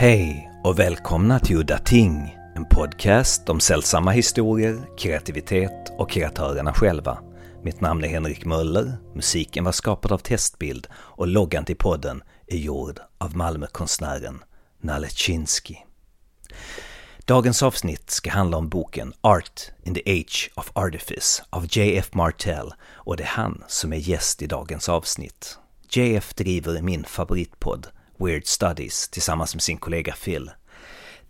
Hej och välkomna till Udda Ting, en podcast om sällsamma historier, kreativitet och kreatörerna själva. Mitt namn är Henrik Möller, musiken var skapad av Testbild och loggan till podden är gjord av Malmökonstnären Nalechinski. Dagens avsnitt ska handla om boken Art in the Age of Artifice av J.F. Martell och det är han som är gäst i dagens avsnitt. JF driver min favoritpodd Weird Studies tillsammans med sin kollega Phil.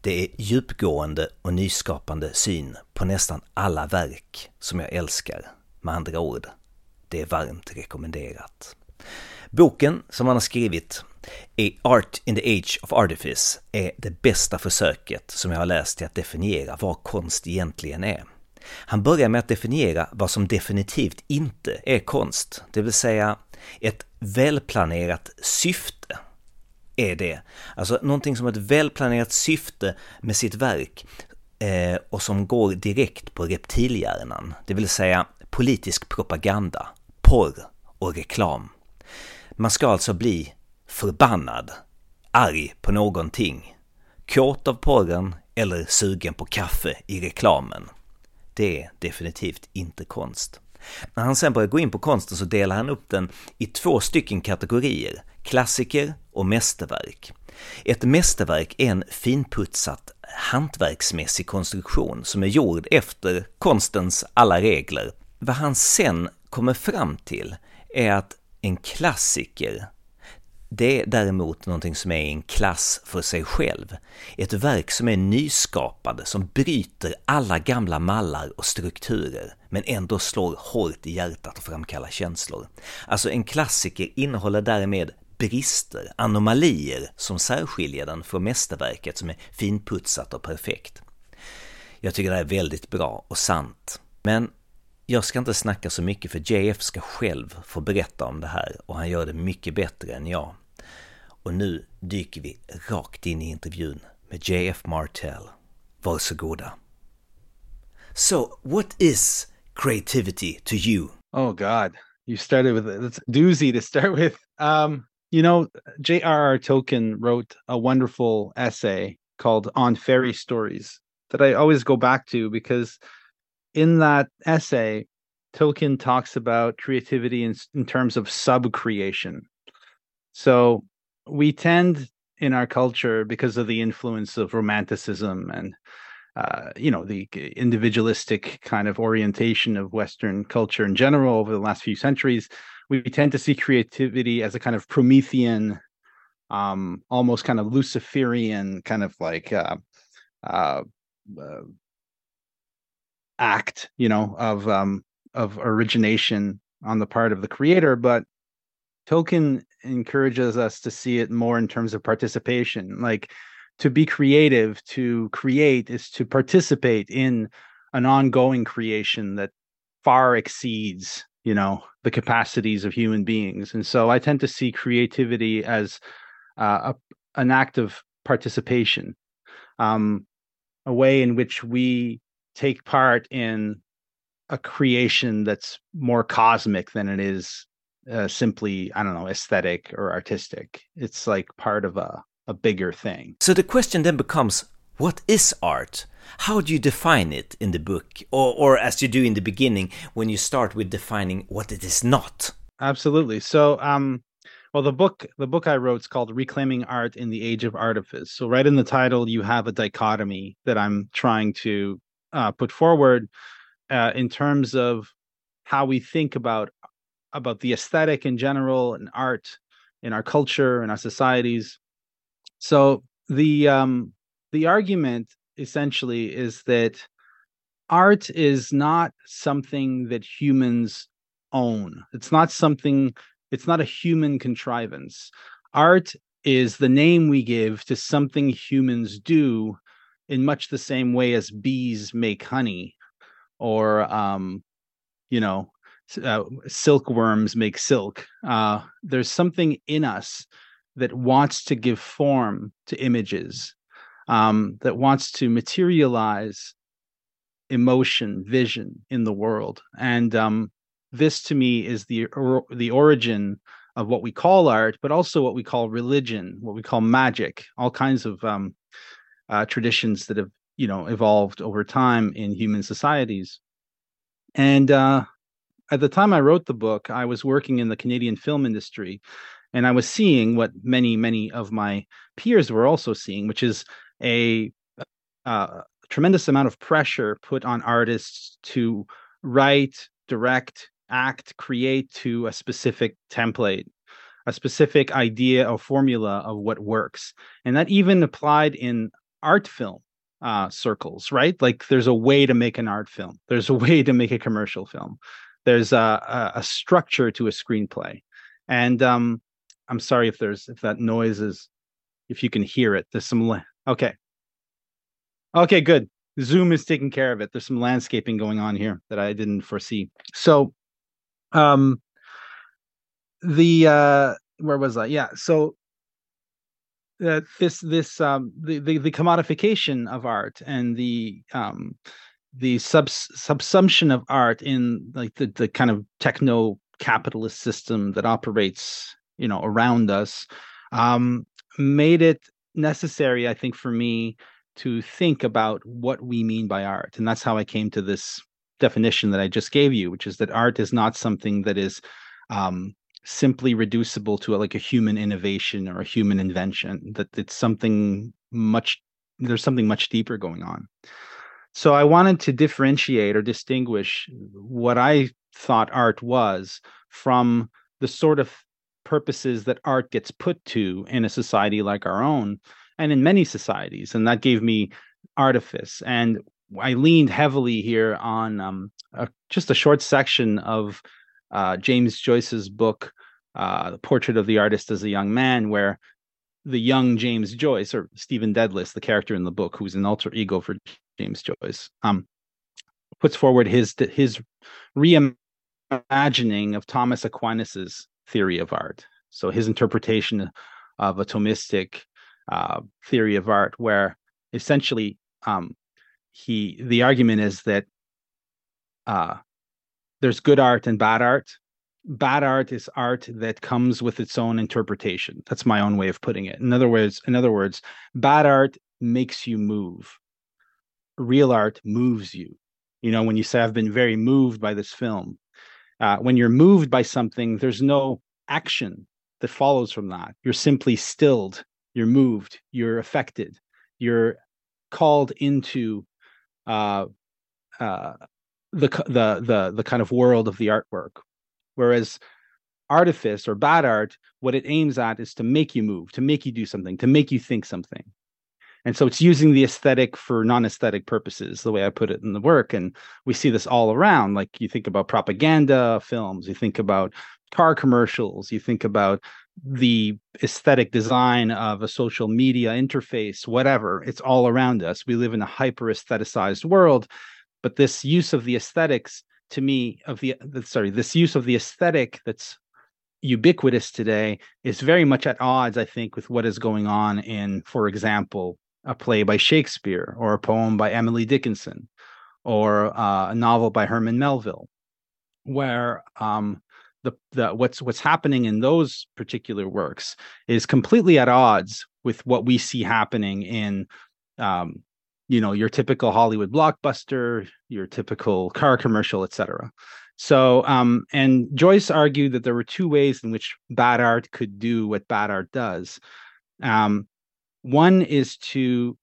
Det är djupgående och nyskapande syn på nästan alla verk som jag älskar. Med andra ord, det är varmt rekommenderat. Boken som han har skrivit A Art in the Age of Artifice är det bästa försöket som jag har läst till att definiera vad konst egentligen är. Han börjar med att definiera vad som definitivt inte är konst, det vill säga ett välplanerat syfte är det. Alltså någonting som har ett välplanerat syfte med sitt verk eh, och som går direkt på reptilhjärnan, det vill säga politisk propaganda, porr och reklam. Man ska alltså bli förbannad, arg på någonting, kåt av porren eller sugen på kaffe i reklamen. Det är definitivt inte konst. När han sen börjar gå in på konsten så delar han upp den i två stycken kategorier, klassiker och mästerverk. Ett mästerverk är en finputsat hantverksmässig konstruktion som är gjord efter konstens alla regler. Vad han sen kommer fram till är att en klassiker det är däremot någonting som är en klass för sig själv. Ett verk som är nyskapande, som bryter alla gamla mallar och strukturer, men ändå slår hårt i hjärtat och framkallar känslor. Alltså en klassiker innehåller därmed brister, anomalier som särskiljer den från mästerverket som är finputsat och perfekt. Jag tycker det är väldigt bra och sant. Men jag ska inte snacka så mycket för JF ska själv få berätta om det här och han gör det mycket bättre än jag. Och nu dyker vi rakt in i intervjun med JF Martell. Varsågoda. So, what is creativity to you? Oh God, you started with it's a doozy to start with. Um, you know, J.R.R. Tolkien wrote a wonderful essay called "On Fairy Stories" that I always go back to because in that essay, Tolkien talks about creativity in, in terms of sub creation. So we tend in our culture because of the influence of romanticism and uh, you know the individualistic kind of orientation of western culture in general over the last few centuries we tend to see creativity as a kind of promethean um, almost kind of luciferian kind of like uh, uh, uh act you know of um, of origination on the part of the creator but Tolkien encourages us to see it more in terms of participation. Like to be creative, to create is to participate in an ongoing creation that far exceeds, you know, the capacities of human beings. And so I tend to see creativity as uh, a, an act of participation, um, a way in which we take part in a creation that's more cosmic than it is uh, simply i don't know aesthetic or artistic it's like part of a, a bigger thing. So the question then becomes what is art? How do you define it in the book? Or, or as you do in the beginning when you start with defining what it is not? Absolutely. So um well the book the book i wrote is called reclaiming art in the age of artifice. So right in the title you have a dichotomy that i'm trying to uh, put forward uh, in terms of how we think about about the aesthetic in general and art in our culture and our societies. So the um, the argument essentially is that art is not something that humans own. It's not something. It's not a human contrivance. Art is the name we give to something humans do in much the same way as bees make honey or um, you know uh, silkworms make silk. Uh, there's something in us that wants to give form to images, um, that wants to materialize emotion, vision in the world. And um, this, to me, is the or- the origin of what we call art, but also what we call religion, what we call magic, all kinds of um, uh, traditions that have you know evolved over time in human societies. And uh, at the time I wrote the book, I was working in the Canadian film industry, and I was seeing what many many of my peers were also seeing, which is a uh, tremendous amount of pressure put on artists to write, direct, act, create to a specific template, a specific idea or formula of what works. And that even applied in art film uh, circles, right? Like there's a way to make an art film, there's a way to make a commercial film, there's a, a, a structure to a screenplay. And um, I'm sorry if there's if that noise is if you can hear it. There's some okay. Okay, good. Zoom is taking care of it. There's some landscaping going on here that I didn't foresee. So um the uh where was I? Yeah. So uh, this this um the, the the commodification of art and the um the sub subsumption of art in like the, the kind of techno capitalist system that operates you know around us um made it necessary i think for me to think about what we mean by art and that's how i came to this definition that I just gave you, which is that art is not something that is um, simply reducible to a, like a human innovation or a human invention. That it's something much there's something much deeper going on. So I wanted to differentiate or distinguish what I thought art was from the sort of purposes that art gets put to in a society like our own and in many societies and that gave me artifice. And I leaned heavily here on um, a, just a short section of uh, James Joyce's book, uh, "The Portrait of the Artist as a Young Man," where the young James Joyce, or Stephen Dedalus, the character in the book, who's an alter ego for James Joyce, um, puts forward his his reimagining of Thomas Aquinas's theory of art. So his interpretation of a Thomistic uh, theory of art, where essentially um, he the argument is that uh, there's good art and bad art. Bad art is art that comes with its own interpretation. That's my own way of putting it. In other words, in other words, bad art makes you move. Real art moves you. You know, when you say I've been very moved by this film, uh, when you're moved by something, there's no action that follows from that. You're simply stilled. You're moved. You're affected. You're called into uh, uh, the the the the kind of world of the artwork. Whereas artifice or bad art, what it aims at is to make you move, to make you do something, to make you think something. And so it's using the aesthetic for non-aesthetic purposes, the way I put it in the work. And we see this all around. Like you think about propaganda films, you think about car commercials, you think about the aesthetic design of a social media interface, whatever, it's all around us. We live in a hyper aestheticized world, but this use of the aesthetics to me of the sorry, this use of the aesthetic that's ubiquitous today is very much at odds, I think, with what is going on in, for example, a play by Shakespeare or a poem by Emily Dickinson or uh, a novel by Herman Melville, where um, the, the what's what's happening in those particular works is completely at odds with what we see happening in um, you know your typical hollywood blockbuster your typical car commercial etc so um, and joyce argued that there were two ways in which bad art could do what bad art does. Um, one is to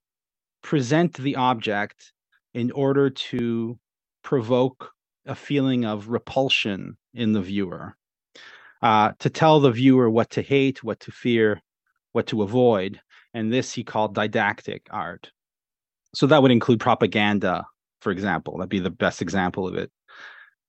present the object in order to provoke a feeling of repulsion in the viewer, uh, to tell the viewer what to hate, what to fear, what to avoid. And this he called didactic art. So that would include propaganda, for example. That'd be the best example of it.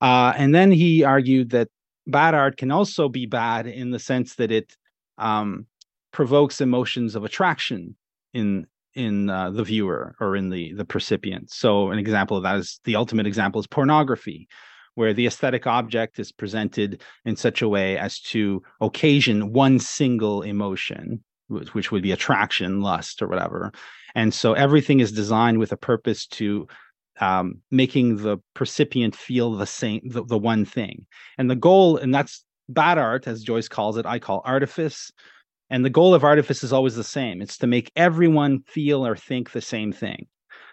Uh, and then he argued that bad art can also be bad in the sense that it um, provokes emotions of attraction in in uh, the viewer or in the the percipient. So an example of that is the ultimate example is pornography, where the aesthetic object is presented in such a way as to occasion one single emotion, which would be attraction, lust, or whatever. And so everything is designed with a purpose to um, making the percipient feel the same, the, the one thing. And the goal, and that's bad art, as Joyce calls it, I call artifice. And the goal of artifice is always the same. It's to make everyone feel or think the same thing.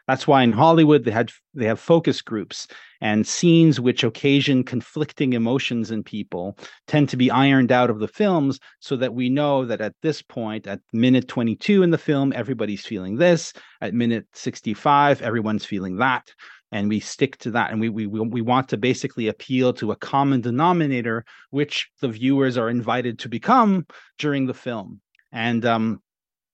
That's why in Hollywood they had they have focus groups and scenes which occasion conflicting emotions in people tend to be ironed out of the films so that we know that at this point at minute 22 in the film everybody's feeling this at minute 65 everyone's feeling that and we stick to that and we we we want to basically appeal to a common denominator which the viewers are invited to become during the film. And um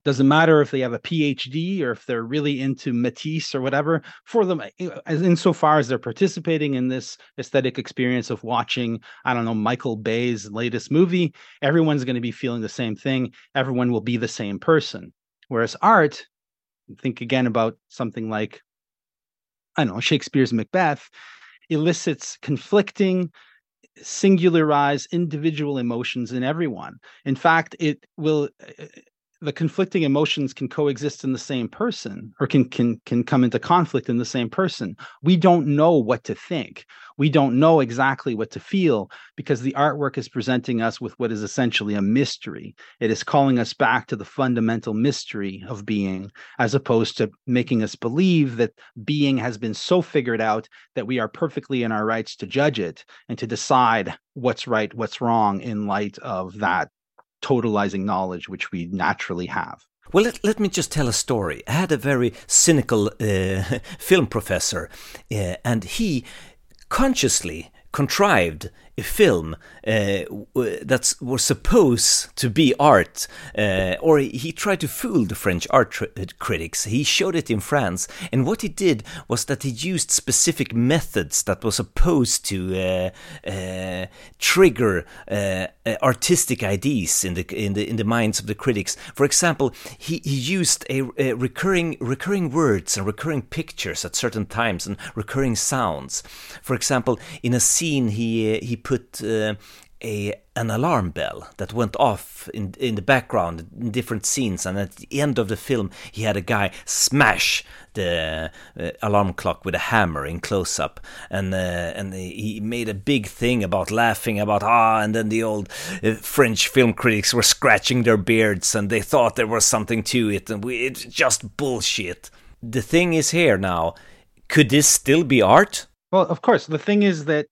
doesn't matter if they have a phd or if they're really into matisse or whatever for them eh, as insofar as they're participating in this aesthetic experience of watching i don't know michael bay's latest movie everyone's going to be feeling the same thing. Everyone will be the same person. Whereas art think again about something like i don't know shakespeare's macbeth elicits conflicting singularized individual emotions in everyone. In fact it will the conflicting emotions can coexist in the same person or can can can come into conflict in the same person. We don't know what to think. We don't know exactly what to feel because the artwork is presenting us with what is essentially a mystery. It is calling us back to the fundamental mystery of being as opposed to making us believe that being has been so figured out that we are perfectly in our rights to judge it and to decide what's right what's wrong in light of that totalizing knowledge which we naturally have. Well, let, let me just tell a story. I had a very cynical uh, film professor, uh, and he consciously contrived a film uh, that was supposed to be art, uh, or he tried to fool the French art critics. He showed it in France, and what he did was that he used specific methods that were supposed to uh, uh trigger uh, uh, artistic ideas in the in the in the minds of the critics. For example, he, he used a, a recurring recurring words and recurring pictures at certain times and recurring sounds. For example, in a scene, he he put uh, a an alarm bell that went off in in the background in different scenes, and at the end of the film, he had a guy smash the uh, alarm clock with a hammer in close up, and uh, and he made a big thing about laughing about ah, and then the old uh, French film critics were scratching their beards, and they thought there was something to it, and we, it's just bullshit. The thing is here now, could this still be art? Well, of course. The thing is that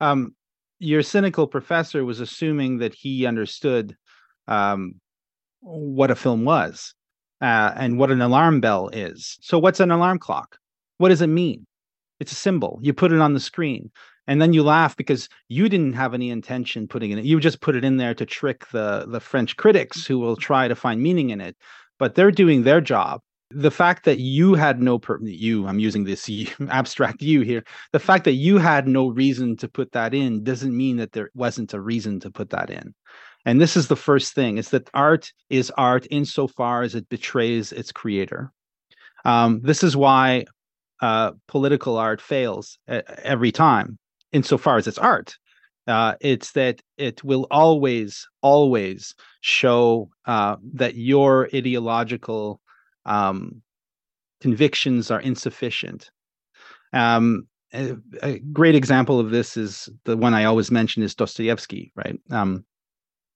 um, your cynical professor was assuming that he understood um, what a film was uh, and what an alarm bell is. So, what's an alarm clock? What does it mean? It's a symbol. You put it on the screen, and then you laugh because you didn't have any intention putting it in. You just put it in there to trick the the French critics who will try to find meaning in it. But they're doing their job, the fact that you had no per- you i'm using this abstract you here. The fact that you had no reason to put that in doesn't mean that there wasn't a reason to put that in. And this is the first thing is that art is art insofar as it betrays its creator. Um, this is why uh, political art fails every time insofar as it's art. Uh, it's that it will always always show uh, that your ideological um, convictions are insufficient. Um, a, a, great example of this is the one I always mention is Dostoevsky, right? Um,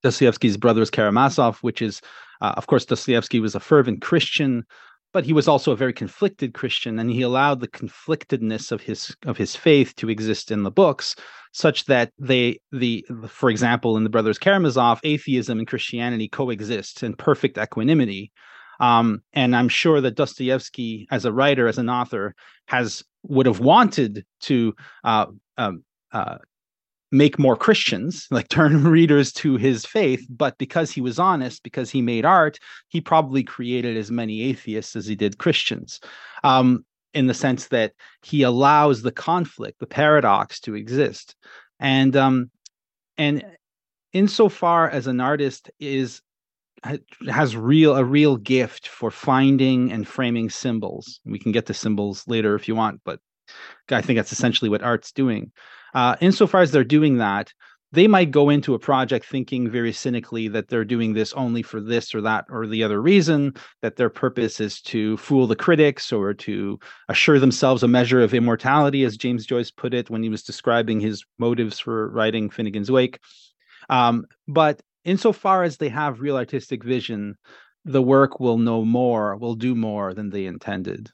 Dostoevsky's Brothers Karamazov, which is, uh, of course, Dostoevsky was a fervent Christian, but he was also a very conflicted Christian, and he allowed the conflictedness of his of his faith to exist in the books, such that they the for example in the Brothers Karamazov, atheism and Christianity coexist in perfect equanimity. Um, and I'm sure that Dostoevsky, as a writer, as an author, has would have wanted to uh, um, uh, make more Christians, like turn readers to his faith. But because he was honest, because he made art, he probably created as many atheists as he did Christians. Um, in the sense that he allows the conflict, the paradox to exist. And um, and insofar as an artist is has real a real gift for finding and framing symbols. We can get to symbols later if you want, but I think that's essentially what art's doing. Uh, insofar as they're doing that, they might go into a project thinking very cynically that they're doing this only for this or that or the other reason, that their purpose is to fool the critics or to assure themselves a measure of immortality, as James Joyce put it when he was describing his motives for writing Finnegans Wake. Um, but insofar as they have real artistic vision, the work will know more, will do more than they intended.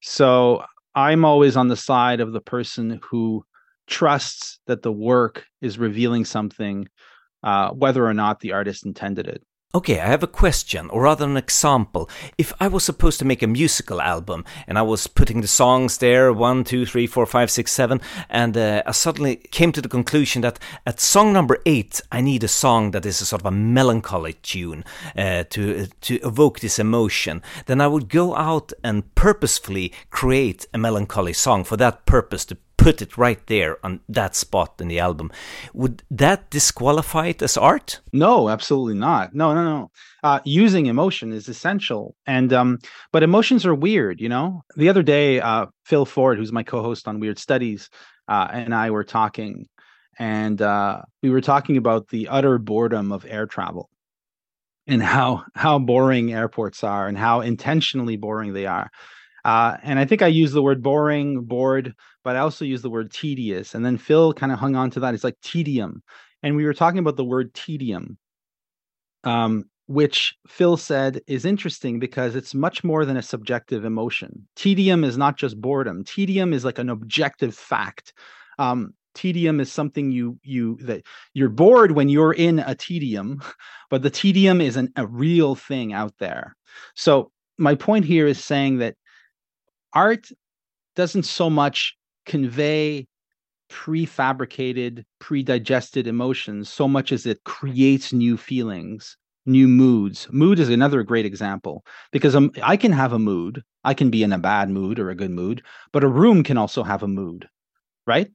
So I'm always on the side of the person who trusts that the work is revealing something, uh, whether or not the artist intended it. Okay, I have a question, or rather an example. If I was supposed to make a musical album and I was putting the songs there, one, two, three, four, five, six, seven, and uh, I suddenly came to the conclusion that at song number eight, I need a song that is a sort of a melancholy tune uh, to, uh, to evoke this emotion, then I would go out and purposefully create a melancholy song for that purpose to put it right there on that spot in the album. Would that disqualify it as art? No, absolutely not. No, no, no. Uh, using emotion is essential, and um, but emotions are weird. You know, the other day, uh, Phil Ford, who's my co-host on Weird Studies, uh, and I were talking, and uh, we were talking about the utter boredom of air travel and how how boring airports are and how intentionally boring they are uh, and I think I used the word boring, bored, but I also use the word tedious. And then Phil kind of hung on to that. It's like tedium. And we were talking about the word tedium, um, which Phil said is interesting because it's much more than a subjective emotion. Tedium is not just boredom. Tedium is like an objective fact. Um, tedium is something you you that you're bored when you're in a tedium, but the tedium is an, a real thing out there. So my point here is saying that art doesn't so much convey prefabricated, predigested emotions so much as it creates new feelings, new moods. Mood is another great example because um, I can have a mood. I can be in a bad mood or a good mood, but a room can also have a mood, right?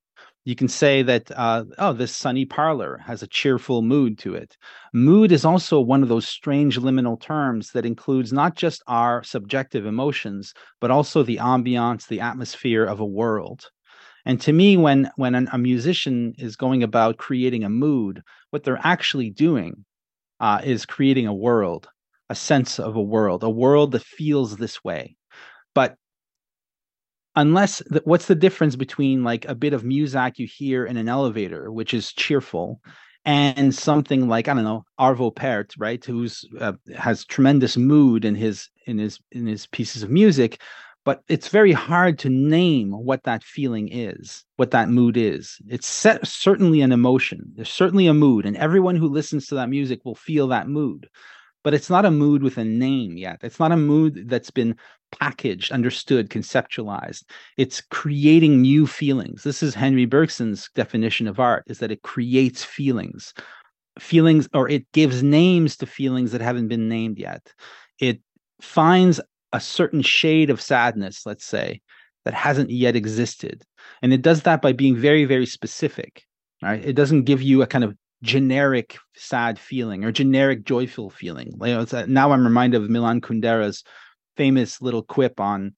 you can say that uh, oh this sunny parlor has a cheerful mood to it mood is also one of those strange liminal terms that includes not just our subjective emotions but also the ambiance the atmosphere of a world and to me when when an, a musician is going about creating a mood what they're actually doing uh, is creating a world a sense of a world a world that feels this way. But unless the, what's the difference between like a bit of music you hear in an elevator which is cheerful and something like i don't know arvo pärt right who's uh, has tremendous mood in his in his in his pieces of music but it's very hard to name what that feeling is what that mood is it's set, certainly an emotion there's certainly a mood and everyone who listens to that music will feel that mood but it's not a mood with a name yet. It's not a mood that's been packaged, understood, conceptualized. It's creating new feelings. This is Henri Bergson's definition of art is that it creates feelings. Feelings or it gives names to feelings that haven't been named yet. It finds a certain shade of sadness, let's say, that hasn't yet existed. And it does that by being very, very specific. Right? It doesn't give you a kind of generic sad feeling or generic joyful feeling. Like, now I'm reminded of Milan Kundera's famous little quip on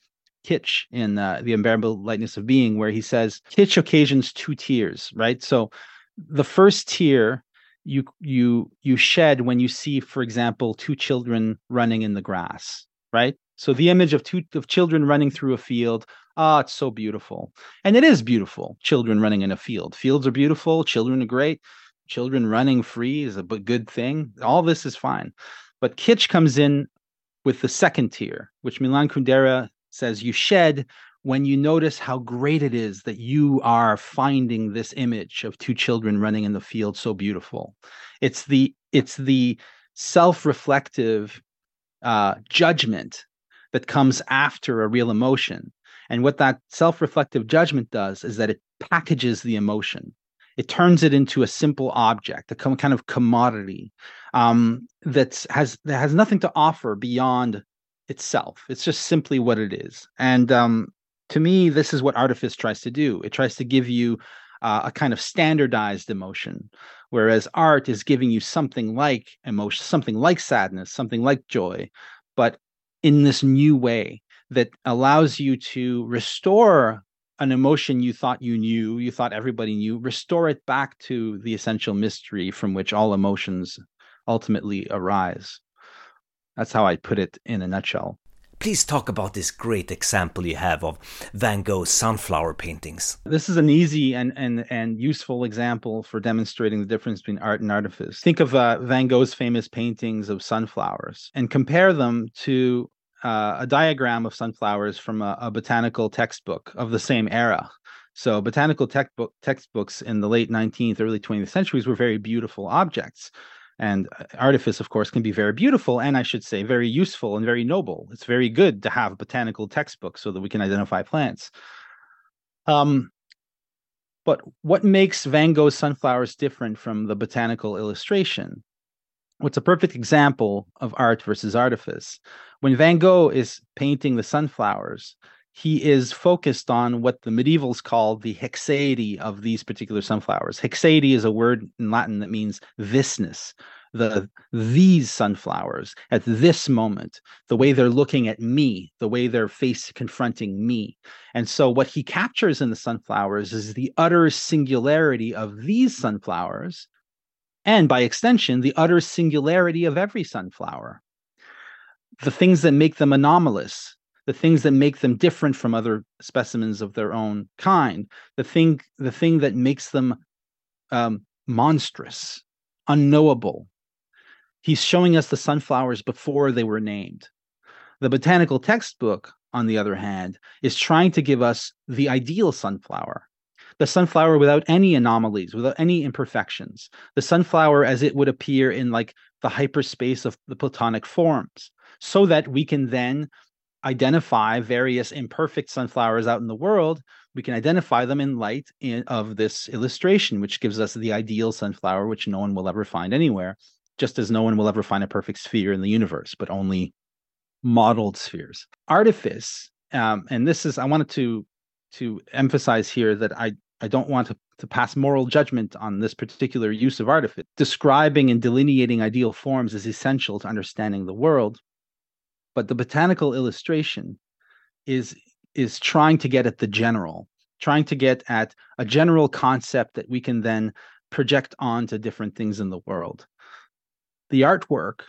kitsch in uh, the unbearable lightness of being where he says kitsch occasions two tears right so the first tear you you you shed when you see for example two children running in the grass right so the image of two of children running through a field ah it's so beautiful and it is beautiful children running in a field fields are beautiful children are great children running free is a good thing. All this is fine. But kitsch comes in with the second tear, which Milan Kundera says you shed when you notice how great it is that you are finding this image of two children running in the field so beautiful. It's the it's the self-reflective uh, judgment that comes after a real emotion. And what that self-reflective judgment does is that it packages the emotion it turns it into a simple object, a kind of commodity um, that has that has nothing to offer beyond itself. It's just simply what it is. And um, to me, this is what artifice tries to do. It tries to give you uh, a kind of standardized emotion, whereas art is giving you something like emotion, something like sadness, something like joy, but in this new way that allows you to restore an emotion you thought you knew, you thought everybody knew, restore it back to the essential mystery from which all emotions ultimately arise. That's how I put it in a nutshell. Please talk about this great example you have of Van Gogh's sunflower paintings. This is an easy and and and useful example for demonstrating the difference between art and artifice. Think of uh, Van Gogh's famous paintings of sunflowers and compare them to uh, a diagram of sunflowers from a, a, botanical textbook of the same era. So, botanical textbook, textbooks in the late 19th, early 20th centuries were very beautiful objects. And uh, artifice, of course, can be very beautiful and I should say very useful and very noble. It's very good to have botanical textbooks so that we can identify plants. Um, but what makes Van Gogh's sunflowers different from the botanical illustration? What's a perfect example of art versus artifice? When Van Gogh is painting the sunflowers, he is focused on what the medievals called the haecceity of these particular sunflowers. Haecceity is a word in Latin that means thisness. The these sunflowers at this moment, the way they're looking at me, the way their face confronting me. And so what he captures in the sunflowers is the utter singularity of these sunflowers, and by extension, the utter singularity of every sunflower. The things that make them anomalous, the things that make them different from other specimens of their own kind, the thing the thing that makes them um, monstrous, unknowable. He's showing us the sunflowers before they were named. The botanical textbook, on the other hand, is trying to give us the ideal sunflower, the sunflower without any anomalies, without any imperfections, the sunflower as it would appear in like the hyperspace of the Platonic forms, so that we can then identify various imperfect sunflowers out in the world, we can identify them in light in, of this illustration, which gives us the ideal sunflower, which no one will ever find anywhere, just as no one will ever find a perfect sphere in the universe, but only modeled spheres. Artifice, um, and this is I wanted to to emphasize here that I I don't want to, to pass moral judgment on this particular use of artifice. Describing and delineating ideal forms is essential to understanding the world but the botanical illustration is is trying to get at the general trying to get at a general concept that we can then project onto different things in the world the artwork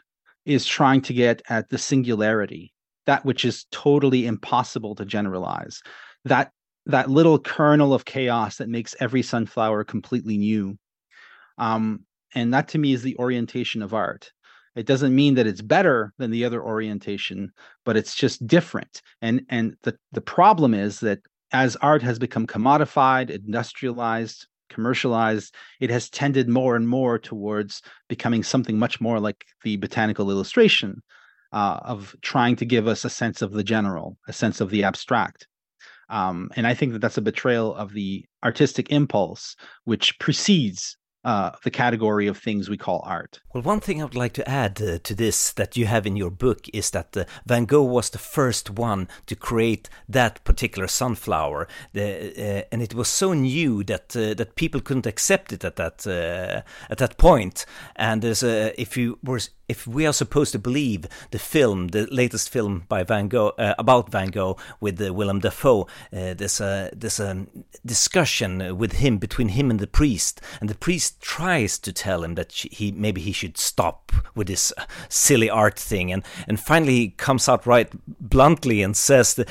is trying to get at the singularity that which is totally impossible to generalize that that little kernel of chaos that makes every sunflower completely new. Um, and that to me is the orientation of art. It doesn't mean that it's better than the other orientation but it's just different. And and the the problem is that as art has become commodified industrialized commercialized it has tended more and more towards becoming something much more like the botanical illustration uh, of trying to give us a sense of the general a sense of the abstract um, and i think that that's a betrayal of the artistic impulse which precedes uh, the category of things we call art. Well, one thing I would like to add uh, to this that you have in your book is that uh, Van Gogh was the first one to create that particular sunflower, uh, and it was so new that uh, that people couldn't accept it at that uh, at that point. And if you were if we are supposed to believe the film, the latest film by Van Gogh uh, about Van Gogh with uh, Willem Dafoe, uh, there's a there's a discussion with him between him and the priest, and the priest tries to tell him that he maybe he should stop with this silly art thing, and and finally he comes out right bluntly and says that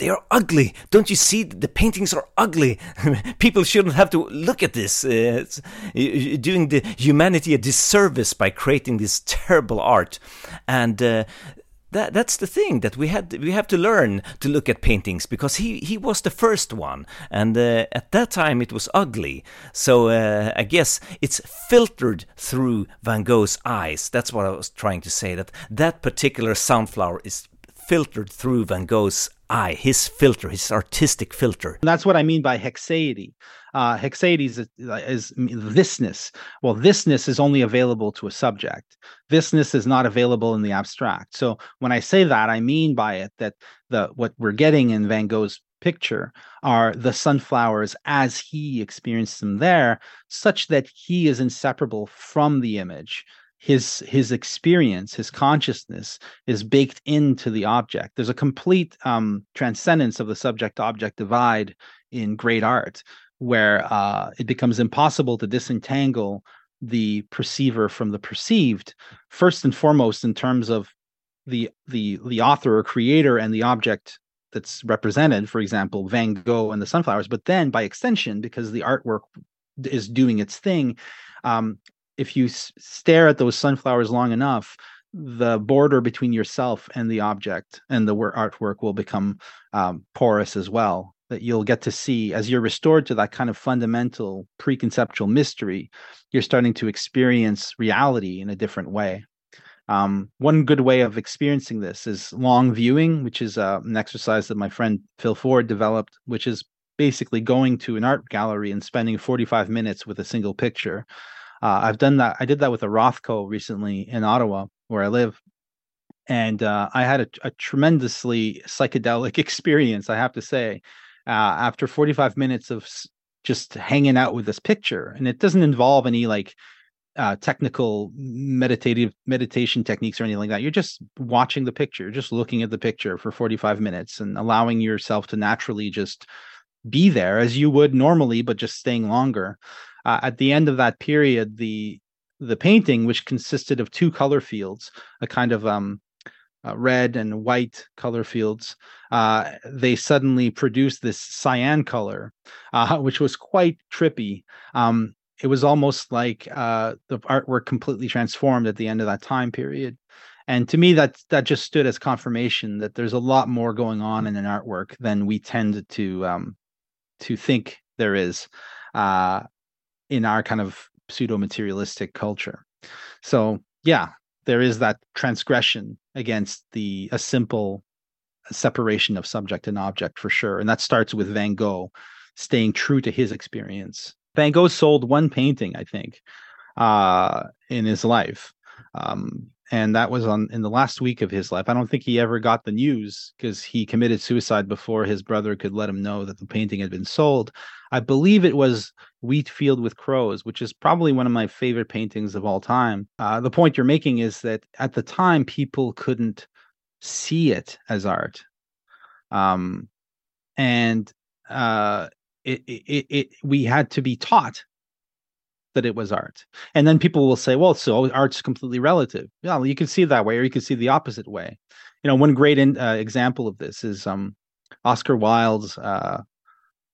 they are ugly. Don't you see? The paintings are ugly. People shouldn't have to look at this. Uh, doing the humanity a disservice by creating this terrible art. And uh, that that's the thing that we had we have to learn to look at paintings because he he was the first one and uh, at that time it was ugly so uh, i guess it's filtered through van gogh's eyes that's what i was trying to say that that particular sunflower is filtered through van gogh's eye, his filter, his artistic filter. And that's what I mean by haecceity. Uh, is, is thisness. Well, thisness is only available to a subject. Thisness is not available in the abstract. So when I say that, I mean by it that the what we're getting in Van Gogh's picture are the sunflowers as he experienced them there, such that he is inseparable from the image his his experience his consciousness is baked into the object. There's a complete um, transcendence of the subject object divide in great art where uh, it becomes impossible to disentangle the perceiver from the perceived first and foremost in terms of the the the author or creator and the object that's represented, for example, Van Gogh and the sunflowers, but then by extension, because the artwork is doing its thing, um, if you s- stare at those sunflowers long enough, the border between yourself and the object and the artwork will become um, porous as well. That you'll get to see as you're restored to that kind of fundamental preconceptual mystery, you're starting to experience reality in a different way. Um, one good way of experiencing this is long viewing, which is uh, an exercise that my friend Phil Ford developed, which is basically going to an art gallery and spending 45 minutes with a single picture. Uh, I've done that. I did that with a Rothko recently in Ottawa, where I live, and uh, I had a, a, tremendously psychedelic experience. I have to say, uh, after 45 minutes of just hanging out with this picture, and it doesn't involve any like uh, technical meditative meditation techniques or anything like that. You're just watching the picture, just looking at the picture for 45 minutes and allowing yourself to naturally just be there as you would normally, but just staying longer. Uh, at the end of that period, the the painting, which consisted of two color fields, a kind of um, uh, red and white color fields, uh, they suddenly produced this cyan color, uh, which was quite trippy. Um, it was almost like uh, the artwork completely transformed at the end of that time period and to me that that just stood as confirmation that there's a lot more going on in an artwork than we tend to um, to think there is uh, in our kind of pseudo materialistic culture. So yeah there is that transgression against the a simple separation of subject and object for sure. And that starts with van gogh staying true to his experience. Van Gogh sold one painting, I think, uh, in his life. Um, and that was on in the last week of his life. I don't think he ever got the news because he committed suicide before his brother could let him know that the painting had been sold. I believe it was Wheat Field with Crows, which is probably one of my favorite paintings of all time. Uh, the point you're making is that at the time people couldn't see it as art, um, and uh, it, it, it we had to be taught that it was art. And then people will say, well, so art's completely relative. Yeah, you can see it that way, or you can see the opposite way. You know, one great in, uh, example of this is um, Oscar Wilde's uh,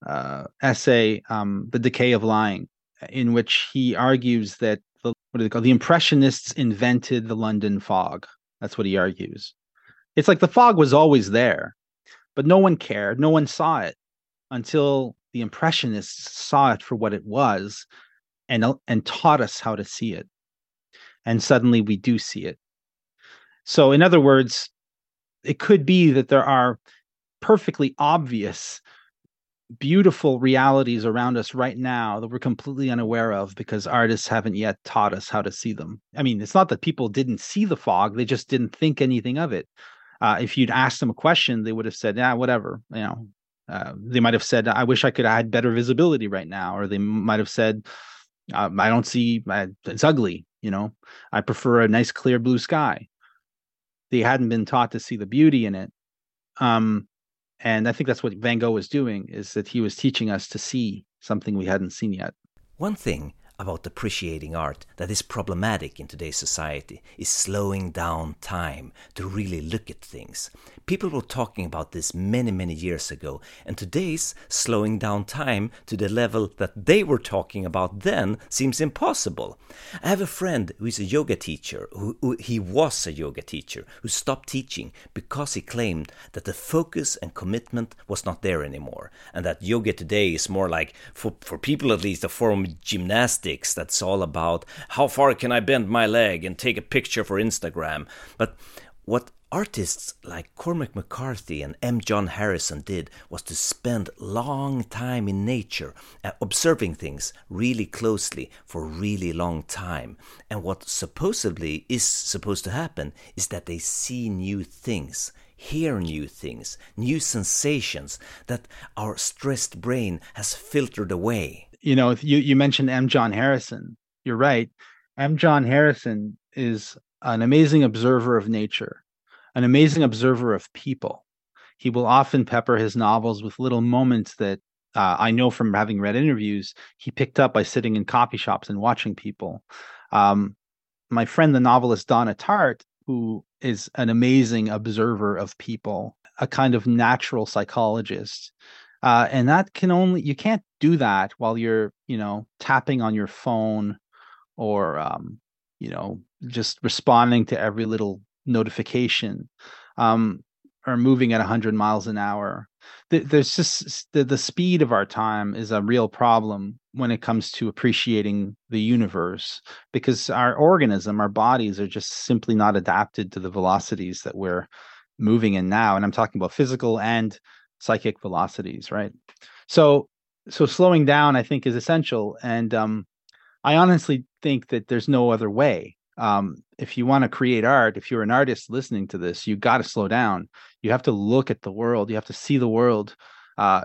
uh, essay, um, "The Decay of Lying," in which he argues that the what do they call the Impressionists invented the London fog. That's what he argues. It's like the fog was always there, but no one cared, no one saw it until the impressionists saw it for what it was and and taught us how to see it. And suddenly we do see it. So in other words it could be that there are perfectly obvious beautiful realities around us right now that we're completely unaware of because artists haven't yet taught us how to see them. I mean it's not that people didn't see the fog they just didn't think anything of it. Uh, if you'd asked them a question they would have said yeah whatever you know. Uh, they might have said, "I wish I could add better visibility right now," or they might have said, um, "I don't see it's ugly." You know, I prefer a nice clear blue sky. They hadn't been taught to see the beauty in it, um, and I think that's what Van Gogh was doing: is that he was teaching us to see something we hadn't seen yet. One thing about appreciating art that is problematic in today's society is slowing down time to really look at things. People were talking about this many, many years ago, and today's slowing down time to the level that they were talking about then seems impossible. I have a friend who is a yoga teacher, who, who he was a yoga teacher, who stopped teaching because he claimed that the focus and commitment was not there anymore, and that yoga today is more like, for, for people at least, a form of gymnastics statistics that's all about how far can I bend my leg and take a picture for Instagram. But what artists like Cormac McCarthy and M. John Harrison did was to spend long time in nature, uh, observing things really closely for really long time. And what supposedly is supposed to happen is that they see new things, hear new things, new sensations that our stressed brain has filtered away you know, you you mentioned M. John Harrison. You're right. M. John Harrison is an amazing observer of nature, an amazing observer of people. He will often pepper his novels with little moments that uh, I know from having read interviews he picked up by sitting in coffee shops and watching people. Um, my friend, the novelist Donna Tartt, who is an amazing observer of people, a kind of natural psychologist. Uh, and that can only you can't do that while you're you know tapping on your phone or um, you know just responding to every little notification um, or moving at 100 miles an hour. There's just the, the speed of our time is a real problem when it comes to appreciating the universe because our organism our bodies are just simply not adapted to the velocities that we're moving in now. And i'm talking about physical and psychic velocities right? So so slowing down i think is essential and um i honestly think that there's no other way. Um if you want to create art if you're an artist listening to this you got to slow down. You have to look at the world. You have to see the world uh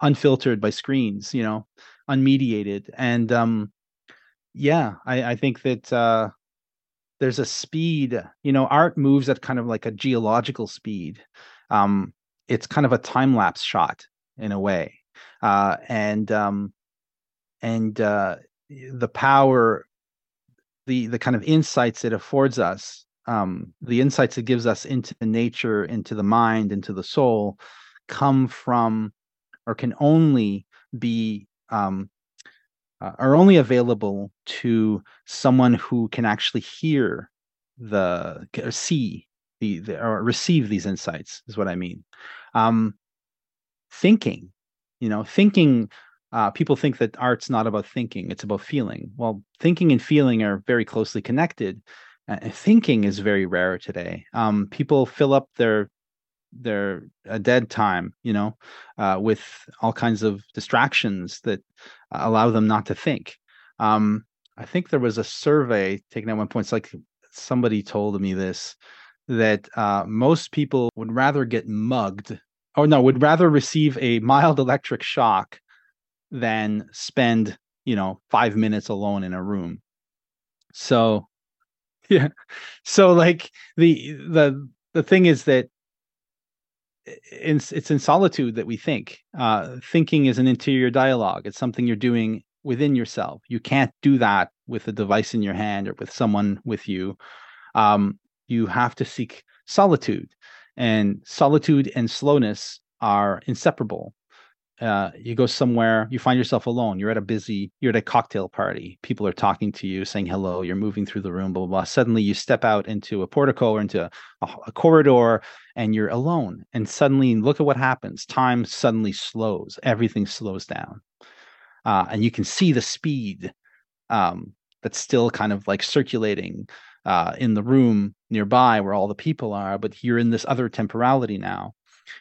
unfiltered by screens you know unmediated. And um yeah i i think that uh there's a speed you know art moves at kind of like a geological speed. Um it's kind of a time lapse shot in a way. Uh and um and uh the power the the kind of insights it affords us um the insights it gives us into nature into the mind into the soul come from or can only be um uh, are only available to someone who can actually hear the see the, the or receive these insights is what i mean. Um thinking you know thinking uh, people think that art's not about thinking it's about feeling. Well thinking and feeling are very closely connected uh, thinking is very rare today. Um, people fill up their their dead time you know uh, with all kinds of distractions that allow them not to think. Um, i think there was a survey taken at one point it's like somebody told me this that uh, most people would rather get mugged or no would rather receive a mild electric shock than spend you know five minutes alone in a room. So yeah so like the the the thing is that it's it's in solitude that we think. Uh thinking is an interior dialogue. It's something you're doing within yourself. You can't do that with a device in your hand or with someone with you. Um you have to seek solitude and solitude and slowness are inseparable uh, you go somewhere, you find yourself alone. You're at a busy, you're at a cocktail party. People are talking to you, saying hello. You're moving through the room, blah, blah, blah. Suddenly you step out into a portico or into a, a corridor and you're alone. And suddenly look at what happens. Time suddenly slows, everything slows down. Uh, and you can see the speed um, that's still kind of like circulating uh, in the room nearby where all the people are, but you're in this other temporality now.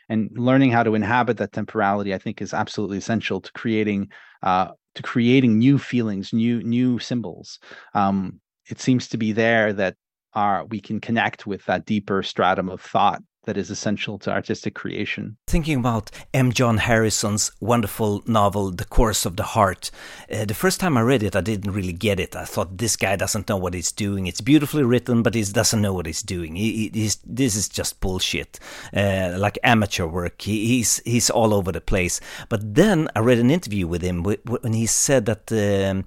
And learning how to inhabit that temporality i think is absolutely essential to creating uh, to creating new feelings new new symbols. Um, it seems to be there that our we can connect with that deeper stratum of thought that is essential to artistic creation. Thinking about M. John Harrison's wonderful novel, The Course of the Heart, uh, the first time I read it, I didn't really get it. I thought this guy doesn't know what he's doing. It's beautifully written, but he doesn't know what he's doing. He, he's, this is just bullshit, uh, like amateur work. He, he's he's all over the place. But then I read an interview with him when he said that um,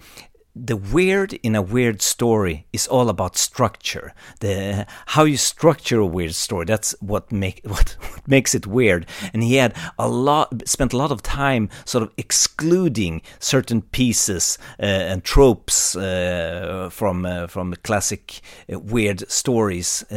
the weird in a weird story is all about structure. The how you structure a weird story. That's what make what, what makes it weird. And he had a lot spent a lot of time sort of excluding certain pieces uh, and tropes uh, from uh, from classic uh, weird stories uh,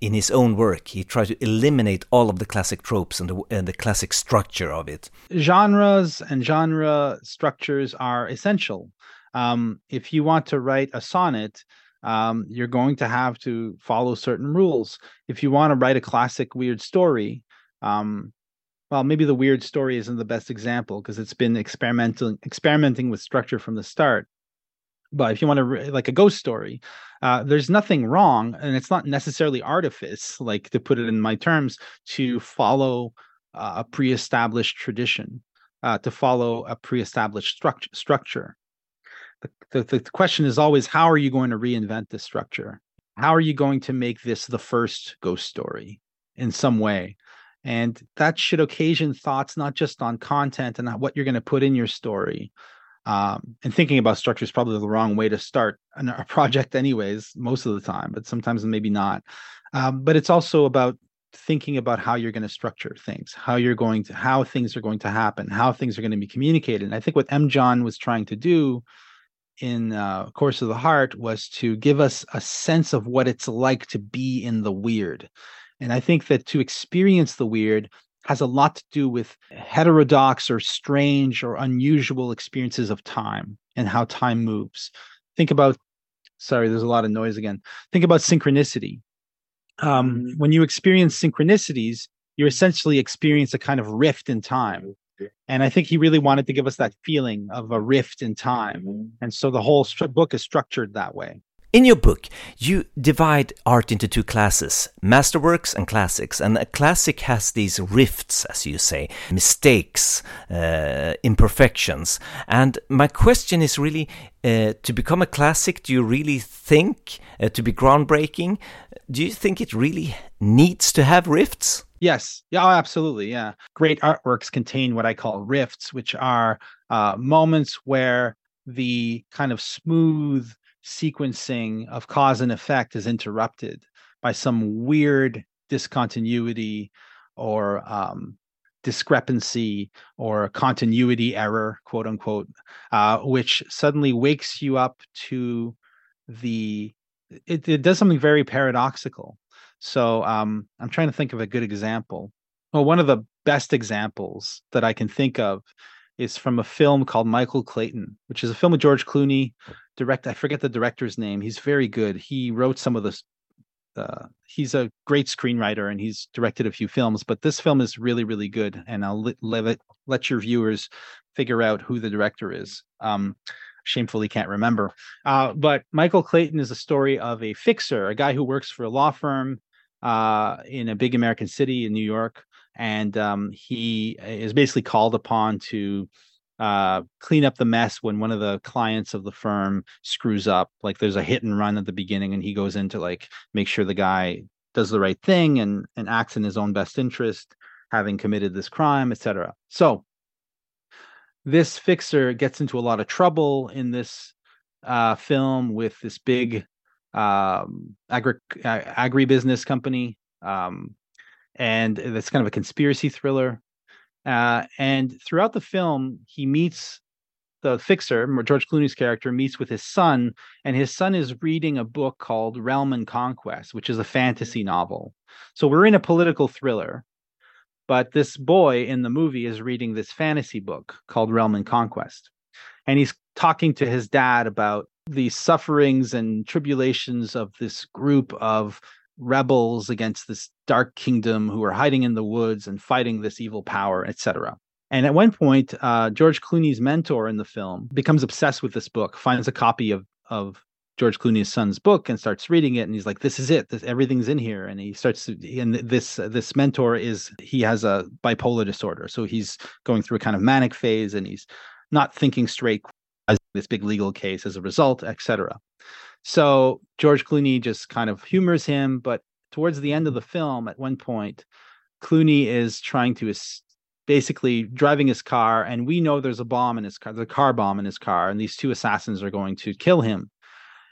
in his own work. He tried to eliminate all of the classic tropes and the, and the classic structure of it. Genres and genre structures are essential um, if you want to write a sonnet, um, you're going to have to follow certain rules. If you want to write a classic weird story, um, well, maybe the weird story isn't the best example because it's been experimenting experimenting with structure from the start. But if you want to like a ghost story, uh, there's nothing wrong, and it's not necessarily artifice, like to put it in my terms, to follow uh, a pre-established tradition, uh, to follow a pre-established struct- structure the, the, the question is always how are you going to reinvent this structure? How are you going to make this the first ghost story in some way? And that should occasion thoughts not just on content and what you're going to put in your story, Um, and thinking about structure is probably the wrong way to start a project, anyways, most of the time, but sometimes maybe not. Um, but it's also about thinking about how you're going to structure things, how you're going to, how things are going to happen, how things are going to be communicated. And I think what M. John was trying to do in uh, Course of the Heart was to give us a sense of what it's like to be in the weird. And I think that to experience the weird has a lot to do with heterodox or strange or unusual experiences of time and how time moves. Think about, sorry, there's a lot of noise again. Think about synchronicity. Um, mm-hmm. when you experience synchronicities, you essentially experience a kind of rift in time. And I think he really wanted to give us that feeling of a rift in time. Mm-hmm. And so the whole book is structured that way. In your book, you divide art into two classes masterworks and classics. And a classic has these rifts, as you say, mistakes, uh, imperfections. And my question is really uh, to become a classic, do you really think, uh, to be groundbreaking, do you think it really needs to have rifts? Yes. Yeah, oh, absolutely. Yeah. Great artworks contain what I call rifts, which are uh, moments where the kind of smooth sequencing of cause and effect is interrupted by some weird discontinuity or um, discrepancy or continuity error, quote unquote, uh, which suddenly wakes you up to the. It, it does something very paradoxical. So um, I'm trying to think of a good example. Well, one of the best examples that I can think of is from a film called Michael Clayton, which is a film with George Clooney. Direct, I forget the director's name. He's very good. He wrote some of the. Uh, he's a great screenwriter and he's directed a few films, but this film is really, really good. And I'll let it, let your viewers figure out who the director is. Um, shamefully can't remember. Uh, but Michael Clayton is a story of a fixer, a guy who works for a law firm uh, in a big American city in New York, and um, he is basically called upon to uh, clean up the mess when one of the clients of the firm screws up. Like there's a hit and run at the beginning, and he goes in to like make sure the guy does the right thing and and acts in his own best interest, having committed this crime, etc. So this fixer gets into a lot of trouble in this uh, film with this big um, agri agribusiness company um, and it's kind of a conspiracy thriller. Uh, and throughout the film, he meets the fixer, George Clooney's character, meets with his son, and his son is reading a book called Realm and Conquest, which is a fantasy novel. So we're in a political thriller, but this boy in the movie is reading this fantasy book called Realm and Conquest. And he's talking to his dad about the sufferings and tribulations of this group of rebels against this dark kingdom who are hiding in the woods and fighting this evil power, etc. And at one point, uh, George Clooney's mentor in the film becomes obsessed with this book, finds a copy of of George Clooney's son's book and starts reading it, and he's like, "This is it. This, everything's in here." And he starts. To, and this this mentor is he has a bipolar disorder, so he's going through a kind of manic phase, and he's not thinking straight. As this big legal case as a result, etc. So George Clooney just kind of humors him, but towards the end of the film, at one point, Clooney is trying to basically driving his car, and we know there's a bomb in his car, the car bomb in his car, and these two assassins are going to kill him.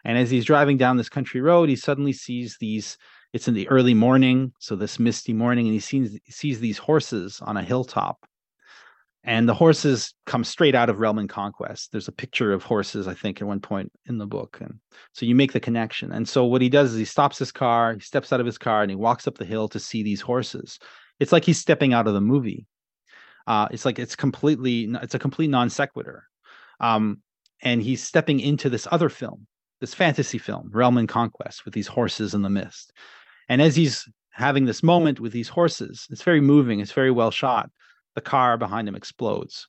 And as he's driving down this country road, he suddenly sees these. It's in the early morning, so this misty morning, and he sees sees these horses on a hilltop and the horses come straight out of realm and conquest. There's a picture of horses i think at one point in the book. And so you make the connection. And so what he does is he stops his car he steps out of his car and he walks up the hill to see these horses. It's like he's stepping out of the movie. Uh, it's like it's completely it's a complete non sequitur. Um, and he's stepping into this other film this fantasy film realm and conquest with these horses in the mist. And as he's having this moment with these horses it's very moving it's very well shot the car behind him explodes.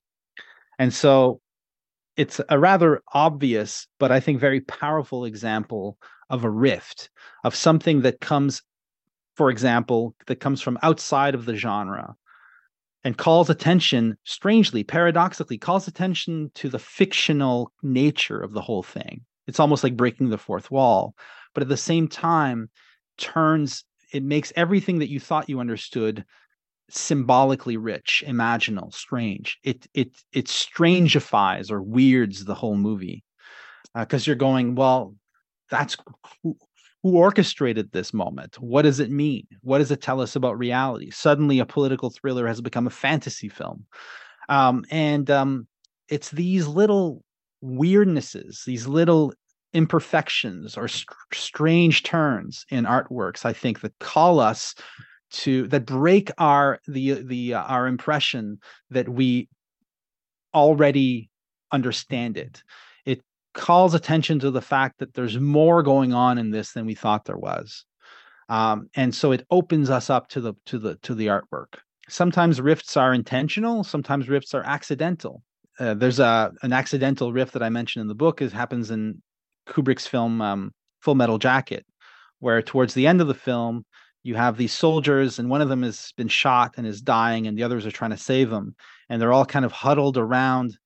And so it's a rather obvious, but I think very powerful example of a rift, of something that comes, for example, that comes from outside of the genre and calls attention, strangely, paradoxically, calls attention to the fictional nature of the whole thing. It's almost like breaking the fourth wall, but at the same time, turns it makes everything that you thought you understood symbolically rich, imaginal, strange. It it it strangifies or weirds the whole movie because uh, you're going, well, that's who, who orchestrated this moment. What does it mean? What does it tell us about reality? Suddenly, a political thriller has become a fantasy film, um, and um, it's these little weirdnesses, these little imperfections or st- strange turns in artworks. I think that call us to that break our the the uh, our impression that we already understand it. It calls attention to the fact that there's more going on in this than we thought there was. Um, and so it opens us up to the to the to the artwork. Sometimes rifts are intentional sometimes rifts are accidental. Uh, there's a an accidental rift that i mentioned in the book it happens in kubrick's film um, full metal jacket where towards the end of the film you have these soldiers and one of them has been shot and is dying and the others are trying to save him. And they're all kind of huddled around